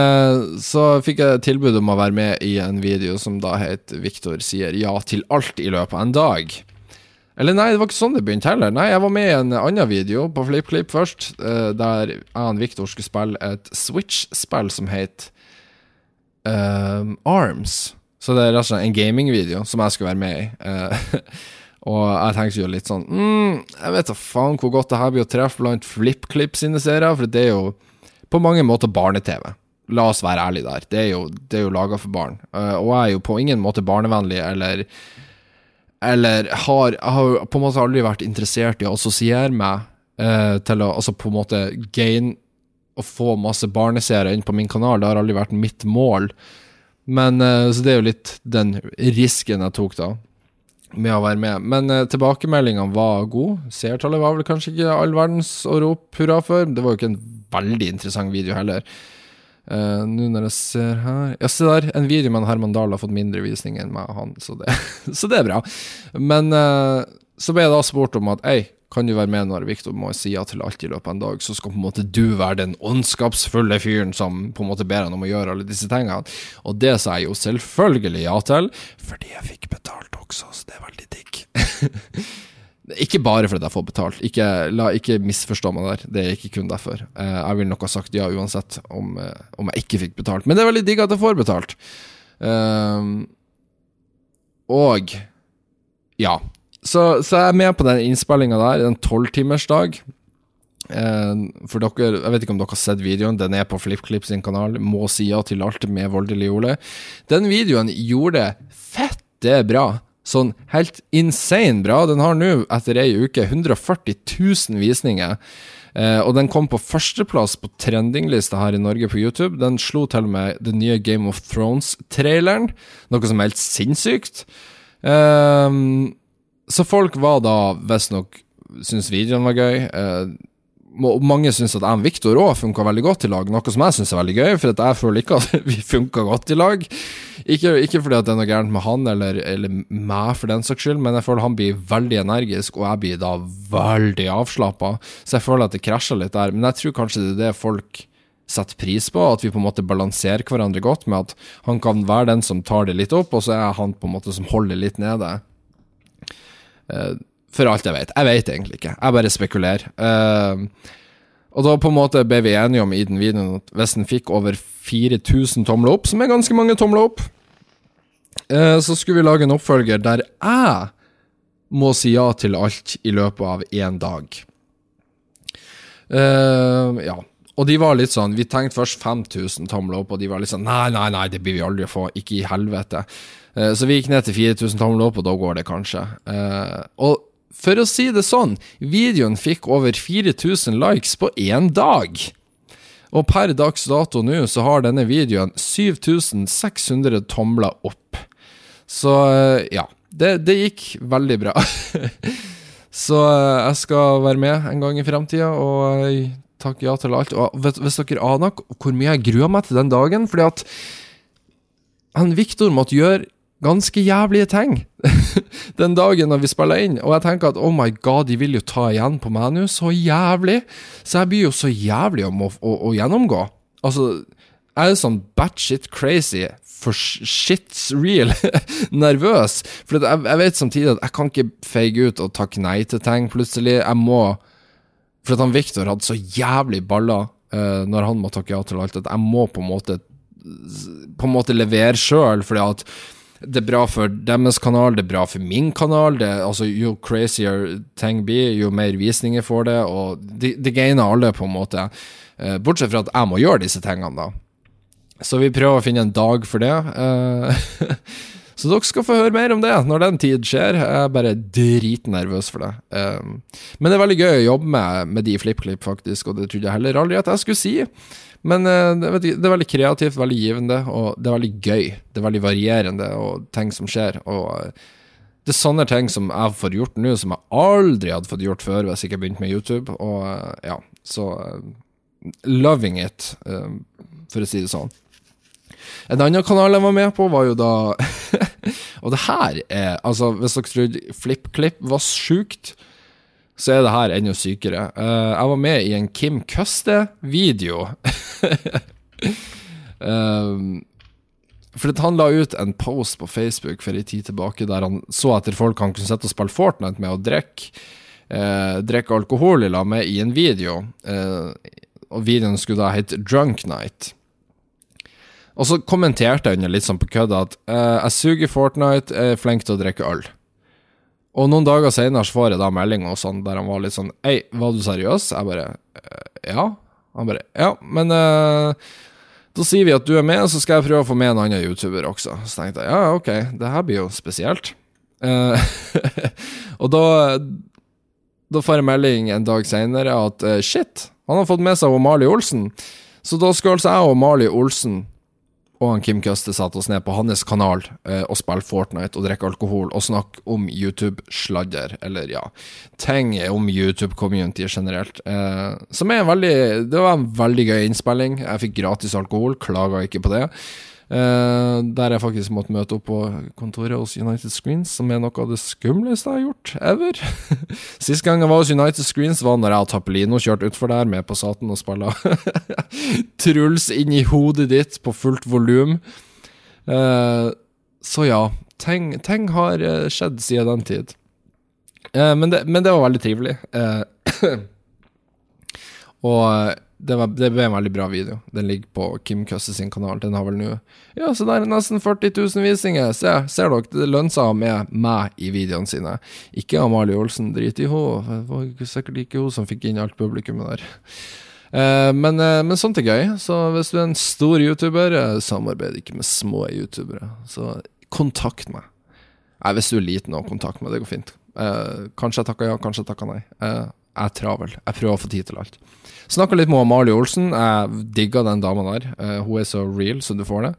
så fikk jeg tilbud om å være med i en video som da het 'Viktor sier ja til alt i løpet av en dag'. Eller nei, det var ikke sånn det begynte heller. Nei, jeg var med i en annen video på FlippKlipp først, uh, der jeg og Viktor skulle spille et Switch-spill som het uh, Arms. Så det er rett og slett en gamingvideo som jeg skulle være med i. Uh, og jeg tenkte jo litt sånn mm, Jeg vet da faen hvor godt det her blir å treffe blant FlippKlipp sine serier, for det er jo på mange måter barne-TV. La oss være ærlige der. Det er jo, det jo laga for barn. Uh, og jeg er jo på ingen måte barnevennlig eller Eller har, har på en måte aldri vært interessert i å assosiere meg eh, til å altså på en måte gain Å få masse barneseere inn på min kanal. Det har aldri vært mitt mål. Men eh, Så det er jo litt den risken jeg tok da med å være med. Men eh, tilbakemeldingene var gode. Seertallet var vel kanskje ikke all verdens å rope hurra for. Det var jo ikke en veldig interessant video heller. Uh, Nå når jeg ser her Ja, se der. En video med Herman Dahl har fått mindre visning enn meg og han, så det, så det er bra. Men uh, så ble jeg da spurt om at ei, kan du være med når Viktor må si ja til alt i løpet av en dag, så skal på en måte du være den ondskapsfulle fyren som på en måte ber han om å gjøre alle disse tingene. Og det sa jeg jo selvfølgelig ja til, fordi jeg fikk betalt også, så det er veldig digg. Ikke bare fordi jeg får betalt, ikke, la, ikke misforstå meg der. Det er ikke kun derfor. Eh, jeg ville nok ha sagt ja uansett om, eh, om, jeg ikke fikk betalt. Men det er veldig digg at jeg får betalt. Eh, og ja. Så, så, jeg er med på den innspillinga der, en tolvtimersdag. Eh, for dere, jeg vet ikke om dere har sett videoen, den er på FlippKlipp sin kanal. Må si ja til alt med voldelig Ole. Den videoen gjorde fett det bra. Sånn helt insane bra. Den har nå, etter ei uke, 140 000 visninger. Eh, og den kom på førsteplass på trendinglista her i Norge på YouTube. Den slo til med den nye Game of Thrones-traileren, noe som er helt sinnssykt. Eh, så folk var da visstnok Syns videoen var gøy. Eh, mange syns at jeg og Viktor òg funka veldig godt i lag, noe som jeg syns er veldig gøy, for jeg føler ikke at vi funka godt i lag. Ikke, ikke, fordi at det er noe gærent med han eller, eller, meg, for den saks skyld, men jeg føler han blir veldig energisk, og jeg blir da veldig avslappa. Så jeg føler at det krasjer litt der. Men jeg tror kanskje det er det folk setter pris på, at vi på en måte balanserer hverandre godt med at han kan være den som tar det litt opp, og så er han på en måte som holder litt nede. Uh, for alt jeg vet. Jeg vet egentlig ikke. Jeg bare spekulerer. Uh, og da på en måte ble vi enige om i den videoen at hvis den fikk over 4000 tomler opp, som er ganske mange tomler opp, uh, så skulle vi lage en oppfølger der jeg må si ja til alt i løpet av én dag. Uh, ja. Og de var litt sånn Vi tenkte først 5000 tomler opp, og de var litt sånn Nei, nei, nei, det blir vi aldri å få. Ikke i helvete. Uh, så vi gikk ned til 4000 tomler opp, og da går det kanskje. Uh, og for å si det sånn, videoen fikk over 4000 likes på én dag. Og per dags dato nå så har denne videoen 7600 tomler opp. Så eh, ja, det, det gikk veldig bra. så eh, jeg skal være med en gang i framtida og eh, takke ja til alt. Og hvis dere aner hvor mye jeg gruer meg til den dagen Fordi at han Viktor måtte gjøre ganske jævlige ting den dagen når vi spiller inn. Og jeg tenker at oh my god, de vil jo ta igjen på meg nå, så jævlig. Så jeg blir jo så jævlig om å, å, å gjennomgå. Altså, jeg er sånn batshit crazy, for shit's real, nervøs. For jeg, jeg, vet samtidig at jeg kan ikke feige ut og takke nei til ting plutselig. Jeg må For at han Viktor hadde så jævlig baller uh, når han må takke ja til alt, at jeg må på en måte på en måte levere sjøl, fordi at det er bra for deres kanal, det er bra for min kanal. Det, altså, jo crazier ting blir, jo mer visninger får det, og det, de gainer alle, på en måte. Uh, bortsett fra at jeg må gjøre disse tingene, da. Så vi prøver å finne en dag for det. Uh, så dere skal få høre mer om det når den tid skjer. Jeg er bare dritnervøs for det. Um, men det er veldig gøy å jobbe med, med de FlippKlipp, faktisk, og det trodde jeg heller aldri at jeg skulle si. Men uh, det, det, er veldig kreativt, veldig givende, og det er veldig gøy. Det er veldig varierende, og ting som skjer. Og uh, det er sånne ting som jeg får gjort nå, som jeg aldri hadde fått gjort før hvis jeg ikke begynte med YouTube. Og uh, ja, så Loving it, for å si det sånn. En annen kanal jeg var med på, var jo da Og det her er Altså, hvis dere trodde FlippKlipp var sjukt, så er det her enda sykere. Uh, jeg var med i en Kim Køste-video. um, for han la ut en post på Facebook for en tid tilbake der han så etter folk han kunne sette og spille Fortnite med og drikke uh, drikke alkohol i lag i en video. Uh, og videoen skulle da hete Drunk Night. Og så kommenterte jeg under litt sånn på kødd at eh, jeg suger Fortnite, er flink til å drikke øl. Og noen dager senere får jeg da melding og sånn, der han var litt sånn Hei, var du seriøs? Jeg bare «Eh, Ja. Han bare Ja, men uh, da sier vi at du er med, så skal jeg prøve å få med en annen YouTuber også. Så tenkte jeg ja, ok, det her blir jo spesielt. Uh, og da Da får jeg melding en dag senere at uh, shit, han har fått med seg Mali Olsen. Så da skal altså jeg og Mali Olsen og han Kim Custer satte oss ned på hans kanal eh, og spille Fortnite og drikke alkohol og snakke om YouTube-sladder, eller ja, ting om YouTube-community generelt. Eh, som er en veldig Det var en veldig gøy innspilling. Jeg fikk gratis alkohol, klaga ikke på det. Uh, der jeg faktisk måtte møte opp på kontoret hos United Screens, som er noe av det skumleste jeg har gjort ever. Sist gang jeg var hos United Screens, var når jeg og Tappelino kjørte utfor der med Passaten og spilla Truls inn i hodet ditt på fullt volum. Uh, så ja, ting, ting har uh, skjedd siden den tid. Men det, men, det, var veldig trivelig. og det, var, det, ble en veldig bra video. Den ligger på Kim Køsse sin kanal. Den har vel nå Ja, så der er nesten 40 000 visninger. Se, ser dere, det lønner seg med meg i videoene sine. Ikke Amalie Olsen, drit i henne. Det var sikkert ikke hun som fikk inn alt publikummet der. Eh, men, eh, men, sånt er gøy. Så hvis du er en stor YouTuber, eh, samarbeid ikke med små YouTubere. Så kontakt meg. Nei, hvis du er liten og kontakt meg, det går fint. Eh, kanskje jeg takker ja, kanskje jeg takker nei. Eh, jeg er travel. Jeg prøver å få tid til alt. Snakka litt med Amalie Olsen. Jeg digga den dama der. Uh, hun er så real så du får det.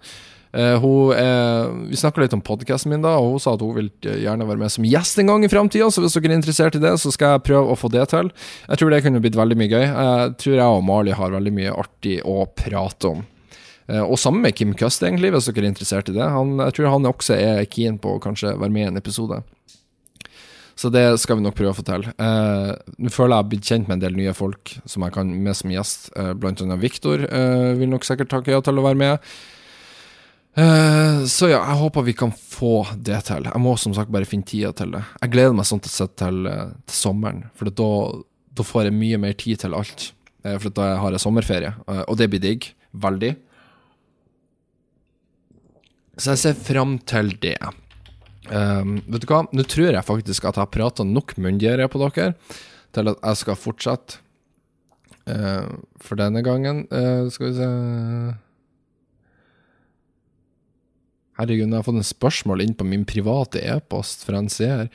Hun, er, vi snakka litt om podkasten min, da og hun sa at hun vil gjerne være med som gjest en gang i framtida. Så hvis dere er interessert i det, så skal jeg prøve å få det til. Jeg tror det kunne blitt veldig mye gøy. Jeg tror jeg og Amalie har veldig mye artig å prate om. Og sammen med Kim Cust, egentlig, hvis dere er interessert i det. Han, jeg tror han også er keen på å kanskje være med i en episode. Så det skal vi nok prøve å få til. Uh, Nå føler jeg har blitt kjent med en del nye folk som jeg kan med som gjest. Uh, blant annet Viktor uh, vil nok sikkert takke ja til å være med. så ja, jeg håper vi kan få det til. Jeg må som sagt bare finne tida til det. Jeg gleder meg sånn sett til, til sommeren, for da, da, får jeg mye mer tid til alt. for da har jeg sommerferie, og det blir digg. Veldig. Så jeg ser fram til det. Um, vet du hva, nå tror jeg faktisk at jeg har prata nok munndiaré på dere til at jeg skal fortsette uh, for denne gangen. Uh, skal vi se Herregud, jeg har fått en spørsmål inn på min private e-post fra en seer.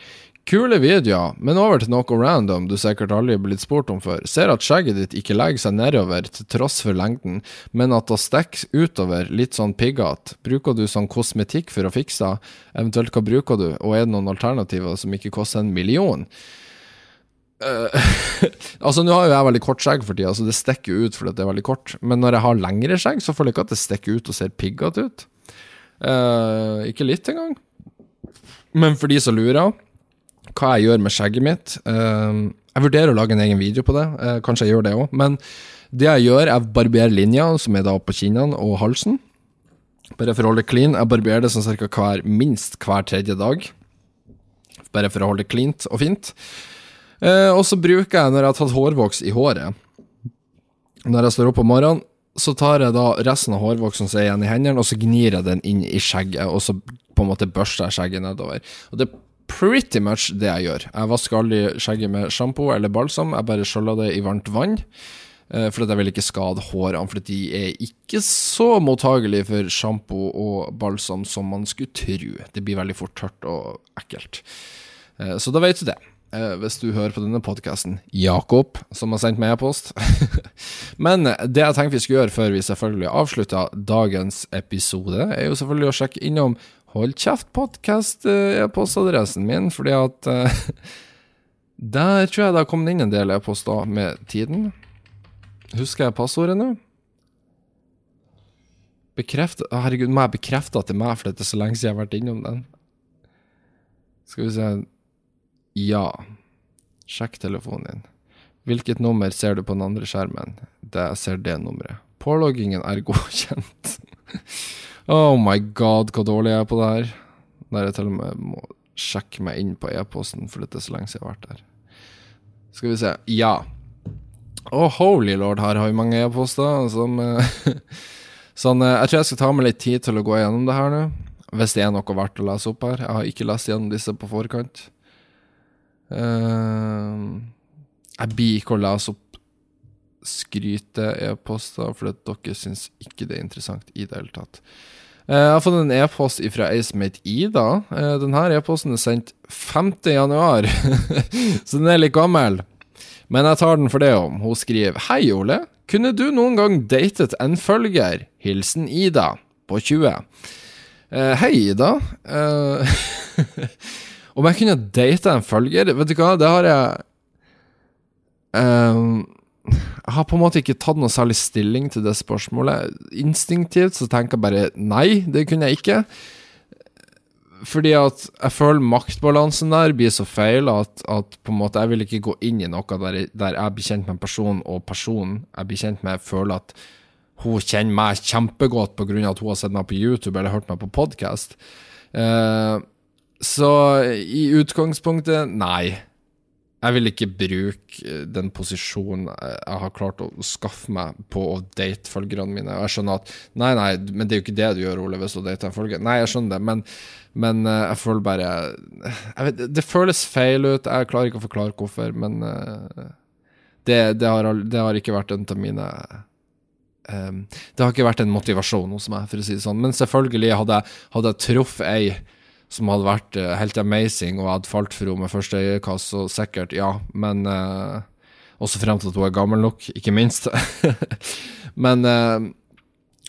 Kule videoer, men over til noe random du sikkert aldri er blitt spurt om før. Ser at skjegget ditt ikke legger seg nedover til tross for lengden, men at det stikker utover litt sånn piggete. Bruker du sånn kosmetikk for å fikse det? Eventuelt hva bruker du, og er det noen alternativer som ikke koster en million? Uh, altså Nå har jo jeg veldig kort skjegg for tida, så det stikker ut fordi det er veldig kort. Men når jeg har lengre skjegg, så føler jeg ikke at det stikker ut og ser piggete ut. Uh, ikke litt engang. Men for de som lurer hva jeg gjør med skjegget mitt. Uh, jeg vurderer å lage en egen video på det, uh, kanskje jeg gjør det òg. Men det jeg gjør, jeg barberer barbere linja, som er da på kinnene og halsen. Bare for å holde clean. Jeg barberer det sånn cirka hver, minst hver tredje dag. Bare for å holde det cleant og fint. Uh, og så bruker jeg, når jeg har tatt hårvoks i håret Når jeg står opp om morgenen, så tar jeg da resten av hårvoksen som er igjen i hendene, og så gnir jeg den inn i skjegget, og så på en måte børster jeg skjegget nedover. Og det pretty much det jeg gjør. Jeg vasker aldri skjegget med sjampo eller balsam, jeg bare skjøller det i varmt vann. For at jeg vil ikke skade hårene, for de er ikke så mottagelige for sjampo og balsam som man skulle tro. Det blir veldig fort tørt og ekkelt. Eh, så da vet du det. Eh, hvis du hører på denne podkasten, Jakob, som har sendt meg e-post. Men det jeg tenkte vi skulle gjøre før vi selvfølgelig avslutter dagens episode, er jo selvfølgelig å sjekke innom Hold kjeft-podkast eh, e-postadressen min, fordi at uh, Der tror jeg det har kommet inn en del e-poster med tiden. Husker jeg passordet nå? Bekreft Herregud, må jeg bekrefte det er meg, for det er så lenge siden jeg har vært innom den? Skal vi se Ja. Sjekk telefonen din. Hvilket nummer ser du på den andre skjermen? Det ser det nummeret. Påloggingen er godkjent. Oh my god, hvor dårlig jeg er på det her. Der jeg til og med må sjekke meg inn på e-posten, for det er så lenge siden jeg har vært der. Skal vi se. Ja. Oh, holy lord, her har vi mange e-poster Sånn, Sånn, jeg tror jeg skal ta meg litt tid til å gå gjennom det her nå. Hvis det er noe verdt å lese opp her. Jeg har ikke lest gjennom disse på forkant. Uh, jeg blir ikke å lese opp skryte-e-poster, for dere syns ikke det er interessant i det hele tatt. Uh, jeg har fått en e-post fra ei som heter Ida. Uh, denne e-posten er sendt 5. januar, så den er litt gammel. Men jeg tar den for det om. Hun skriver Hei, Ole. Kunne du noen gang datet en følger? Hilsen Ida på 20. Uh, hei, Ida. Om jeg kunne date en følger? Vet du hva, det har jeg uh, Jeg har på en måte ikke tatt noe særlig stilling til det spørsmålet. Instinktivt så tenker jeg bare nei, det kunne jeg ikke. Fordi at jeg føler maktbalansen der blir så feil at, at på en måte jeg vil ikke gå inn i noe der, der jeg blir kjent med en person, og personen jeg blir kjent med, føler at hun kjenner meg kjempegodt pga. at hun har sett meg på YouTube eller hørt meg på podkast. Uh, så i utgangspunktet, nei. Jeg vil ikke bruke den posisjonen jeg har klart å skaffe meg på å date følgerne mine. Og jeg skjønner at nei, nei, men det er jo ikke det du gjør, Ole, hvis du dater en følger. Nei, jeg skjønner det, men, men uh, jeg føler bare jeg vet, Det føles feil ut. Jeg klarer ikke å forklare hvorfor, men det, det, har, det, har, ikke vært en av mine Det har ikke vært en motivasjon hos meg, for å si det sånn. Men selvfølgelig, hadde jeg, hadde jeg truffet ei som hadde vært uh, helt amazing, og hadde falt for henne med første øyekast, så sikkert, ja. Men uh, også frem til at hun er gammel nok, ikke minst. men uh,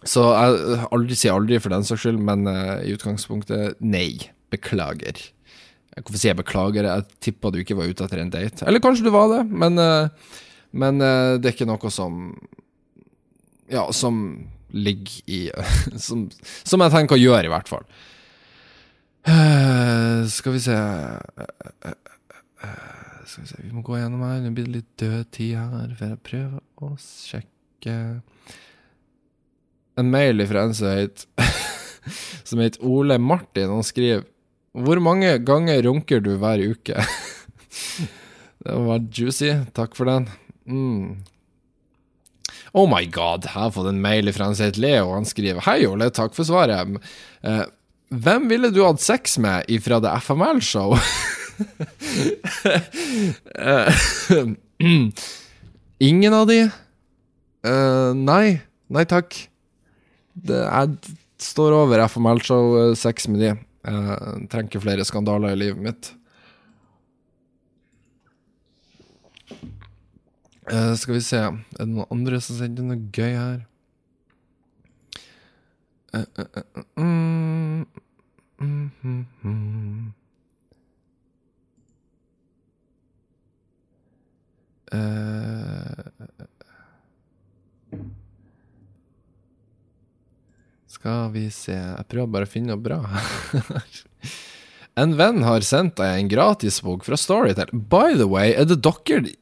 Så jeg aldri sier aldri, for den saks skyld, men i utgangspunktet nei. Beklager. Hvorfor sier jeg beklager? Jeg tippa du ikke var ute etter en date. Eller kanskje du var det, men, men det er ikke noe som Ja, som ligger i som, som jeg tenker å gjøre, i hvert fall. Uh, skal vi se uh, Skal vi se, vi må gå gjennom her. Nå blir det litt død tid her. For jeg prøver å sjekke En mail fra en som heter Ole Martin. Han skriver Hvor mange ganger runker du hver uke? det var juicy. Takk for den. Mm. Oh my god, jeg har fått en mail fra en som heter Leo. Han skriver Hei, Ole, takk for svaret. Uh, hvem ville du hatt sex med ifra The FML-show? Ingen av de? Uh, nei. Nei takk. Det, jeg står over FML-show sex med de. Jeg trenger ikke flere skandaler i livet mitt. Uh, skal vi se Er det noen andre som sender noe gøy her? Uh, uh, uh, skal vi se Jeg prøver bare å finne noe bra. en venn har sendt deg en gratisbok fra Storytel. By the way, er det dere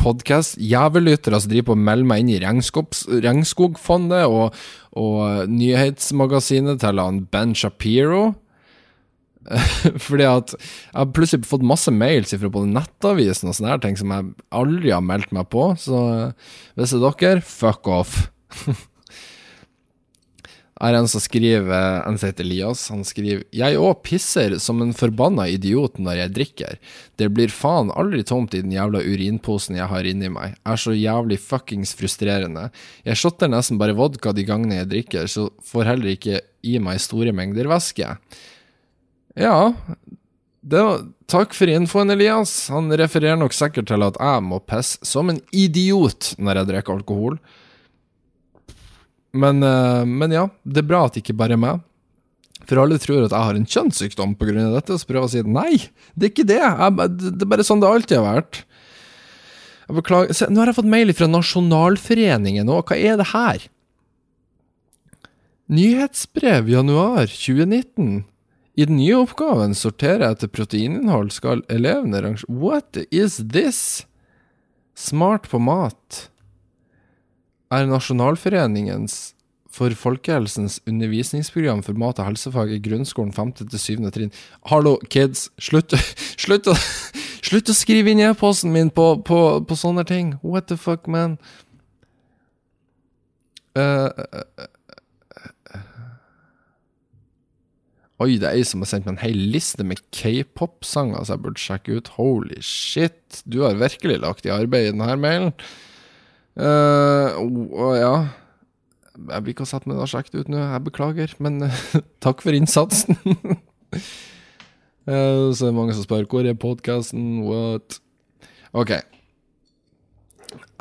podkast-jævellyttere som driver på å melde meg inn i Regnskogfondet og, og nyhetsmagasinet til han Ben Shapiro? Fordi at jeg har plutselig fått masse mails fra både Nettavisen og sånne her ting som jeg aldri har meldt meg på. Så hvis det er dere, fuck off. er en som skriver En som heter Elias. Han skriver Jeg òg pisser som en forbanna idiot når jeg drikker. Det blir faen aldri tomt i den jævla urinposen jeg har inni meg. Er så jævlig fuckings frustrerende. Jeg shotter nesten bare vodka de gangene jeg drikker, så får heller ikke i meg store mengder væske. Ja, var, takk for infoen, Elias. Han refererer nok sikkert til at jeg må pisse som en idiot når jeg drikker alkohol. Men, eh, men, ja, det er bra at det ikke bare er meg. For alle tror at jeg har en kjønnssykdom pga. dette, så prøver jeg å si nei, det er ikke det. Jeg, det er bare sånn det alltid har vært. Jeg beklager. Se, nå har jeg fått mail fra Nasjonalforeningen òg. Hva er det her? Nyhetsbrev januar 2019. I den nye oppgaven sortere etter proteininnhold skal elevene rangere What is this? Smart på mat er Nasjonalforeningens for folkehelsens undervisningsprogram for mat- og helsefag i grunnskolen 5. til 7. trinn. Hallo, kids. Slutt, slutt, å, slutt å skrive inn e-posten min på, på, på, sånne ting. What the fuck, man? Uh, uh, uh, Oi, det er ei som har sendt meg en hel liste med k-pop-sanger som jeg burde sjekke ut. Holy shit, du har virkelig lagt i arbeid i denne mailen. Uh, og ja Jeg blir ikke satt med meg og sjekket det ut nå, jeg beklager, men takk for innsatsen. uh, så er det mange som spør hvor er podkasten, what? Ok.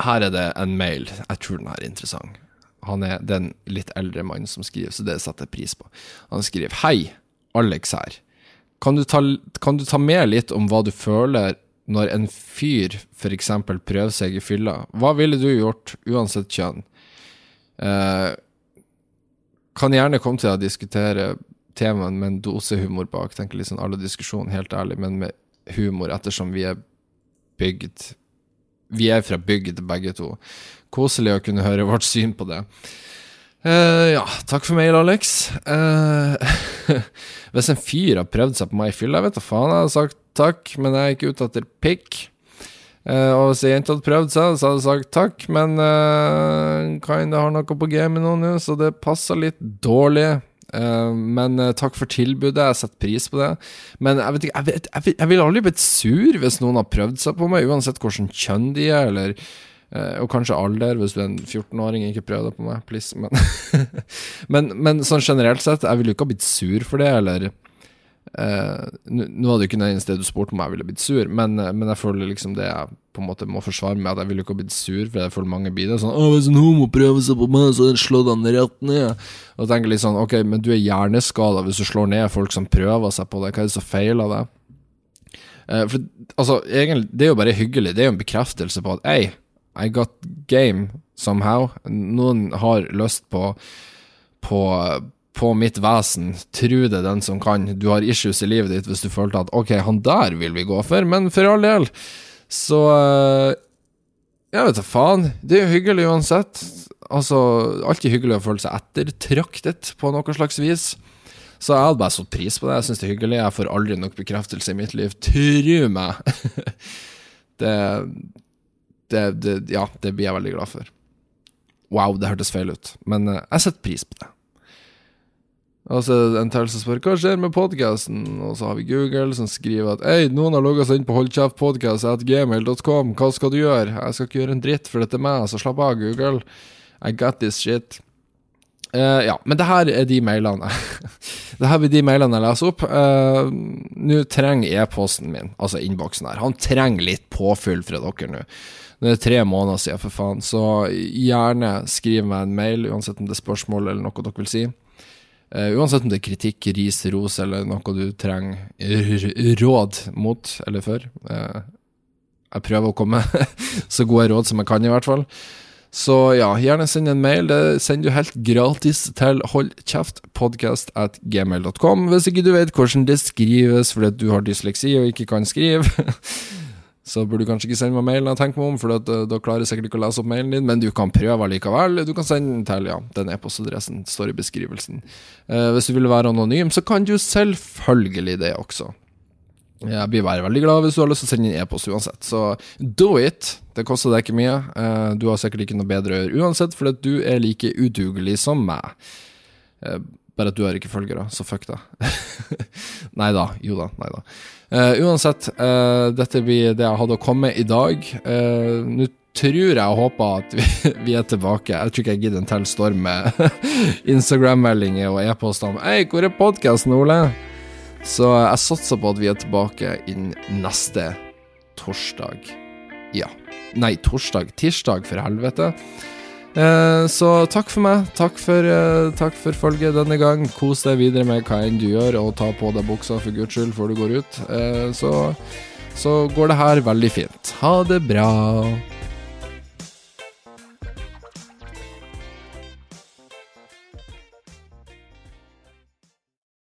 Her er det en mail. Jeg tror den er interessant. Han er den litt eldre mannen som skriver, så det setter jeg pris på. Han skriver Hei, Alex her. Kan du, ta, kan du ta med litt om hva du føler når en fyr f.eks. prøver seg i fylla? Hva ville du gjort, uansett kjønn? Eh, kan gjerne komme til å diskutere temaet med en dose humor bak. Tenker liksom alle diskusjoner, helt ærlig, men med humor, ettersom vi er bygd Vi er fra bygd, begge to. Koselig å kunne høre vårt syn på det. Uh, ja, takk for mail, Alex. Uh, hvis en fyr har prøvd seg på meg i fylla, vet da faen, jeg hadde sagt takk, men jeg er ikke ute etter pikk. Uh, og hvis ei jente hadde prøvd seg, så hadde jeg sagt takk, men uh, kinda har noe på gamet nå, nå, så det passer litt dårlig. Uh, men uh, takk for tilbudet, jeg setter pris på det. Men jeg vet ikke, jeg, vet, jeg, jeg ville aldri blitt sur hvis noen har prøvd seg på meg, uansett hvilket kjønn de er, eller og kanskje alder, hvis du er en 14-åring. Ikke prøv det på meg, please. Men, men, men, sånn generelt sett, jeg ville jo ikke ha blitt sur for det, eller uh, Nå hadde jo ikke det eneste du spurte om jeg ville blitt sur, men, uh, men, jeg føler liksom det jeg på en måte må forsvare med at jeg ville ikke ha blitt sur, for jeg føler mange blir det. Sånn 'Å, hvis en homo prøver seg på meg, så slår han rett ned'. Og tenker litt sånn Ok, men du er hjerneskada hvis du slår ned folk som prøver seg på deg. Hva er det som feiler deg? for altså, egentlig, det er jo bare hyggelig. Det er jo en bekreftelse på at ei, i got game somehow. Noen har lyst på, på, på mitt vesen. Tru det, den som kan. Du har issues i livet ditt hvis du følte at ok, han der vil vi gå for, men for all del. Så eh, Jeg vet da faen. Det er jo hyggelig uansett. Altså, alltid hyggelig å føle seg ettertraktet på noe slags vis. Så jeg hadde bare satt pris på det. Jeg syns det er hyggelig. Jeg får aldri nok bekreftelse i mitt liv. Tru meg! det det, det, ja, det blir jeg veldig glad for. Wow, det hørtes feil ut, men uh, jeg setter pris på det. Og så det en til som spør hva skjer med podkasten, og så har vi Google som skriver at Hei, noen har logga seg inn på holdkjeftpodkast.gmail.com, hva skal du gjøre? Jeg skal ikke gjøre en dritt, for dette er meg, så slapp av, Google. I got this shit. Uh, ja, men det her er de mailene Det her blir de mailene jeg leser opp. Uh, nå trenger e-posten min, altså innboksen her, han trenger litt påfyll fra dere nå. Det er tre måneder siden, for faen. Så gjerne skriv meg en mail, uansett om det er spørsmål eller noe dere vil si. Uh, uansett om det er kritikk, ris, ros eller noe du trenger råd mot eller for. Uh, jeg prøver å komme så gode råd som jeg kan, i hvert fall. Så ja, gjerne send en mail. Det sender du helt gratis til holdkjeftpodkast at gmail.com. Hvis ikke du vet hvordan det skrives fordi du har dysleksi og ikke kan skrive. så burde du kanskje ikke sende meg mailen tenker meg om, for da, da klarer jeg sikkert ikke å lese opp mailen din, men du kan prøve likevel. Du kan sende den til ja, den e-postadressen står i beskrivelsen. Eh, hvis du vil være anonym, så kan du selvfølgelig det også. Jeg blir bare veldig glad hvis du har lyst til å sende inn e-post uansett. Så do it! Det koster deg ikke mye. Uh, du har sikkert ikke noe bedre å gjøre uansett, fordi du er like udugelig som meg. Uh, bare at du har ikke følgere, så fuck deg. nei da. Jo da. Nei da. Uh, uansett, uh, dette blir det jeg hadde å komme i dag. Uh, Nå tror jeg og håper at vi, vi, er tilbake. Jeg tror ikke jeg gidder en til storm med Instagram-meldinger og e-poster om Hei, hvor er podkasten, Ole? Så jeg satser på at vi er tilbake innen neste torsdag. Ja. Nei, torsdag. Tirsdag, for helvete. Eh, så takk for meg. Takk for, eh, takk for følget denne gang. Kos deg videre med hva enn du gjør, og ta på deg buksa for guds skyld før du går ut. Eh, så, så går det her veldig fint. Ha det bra.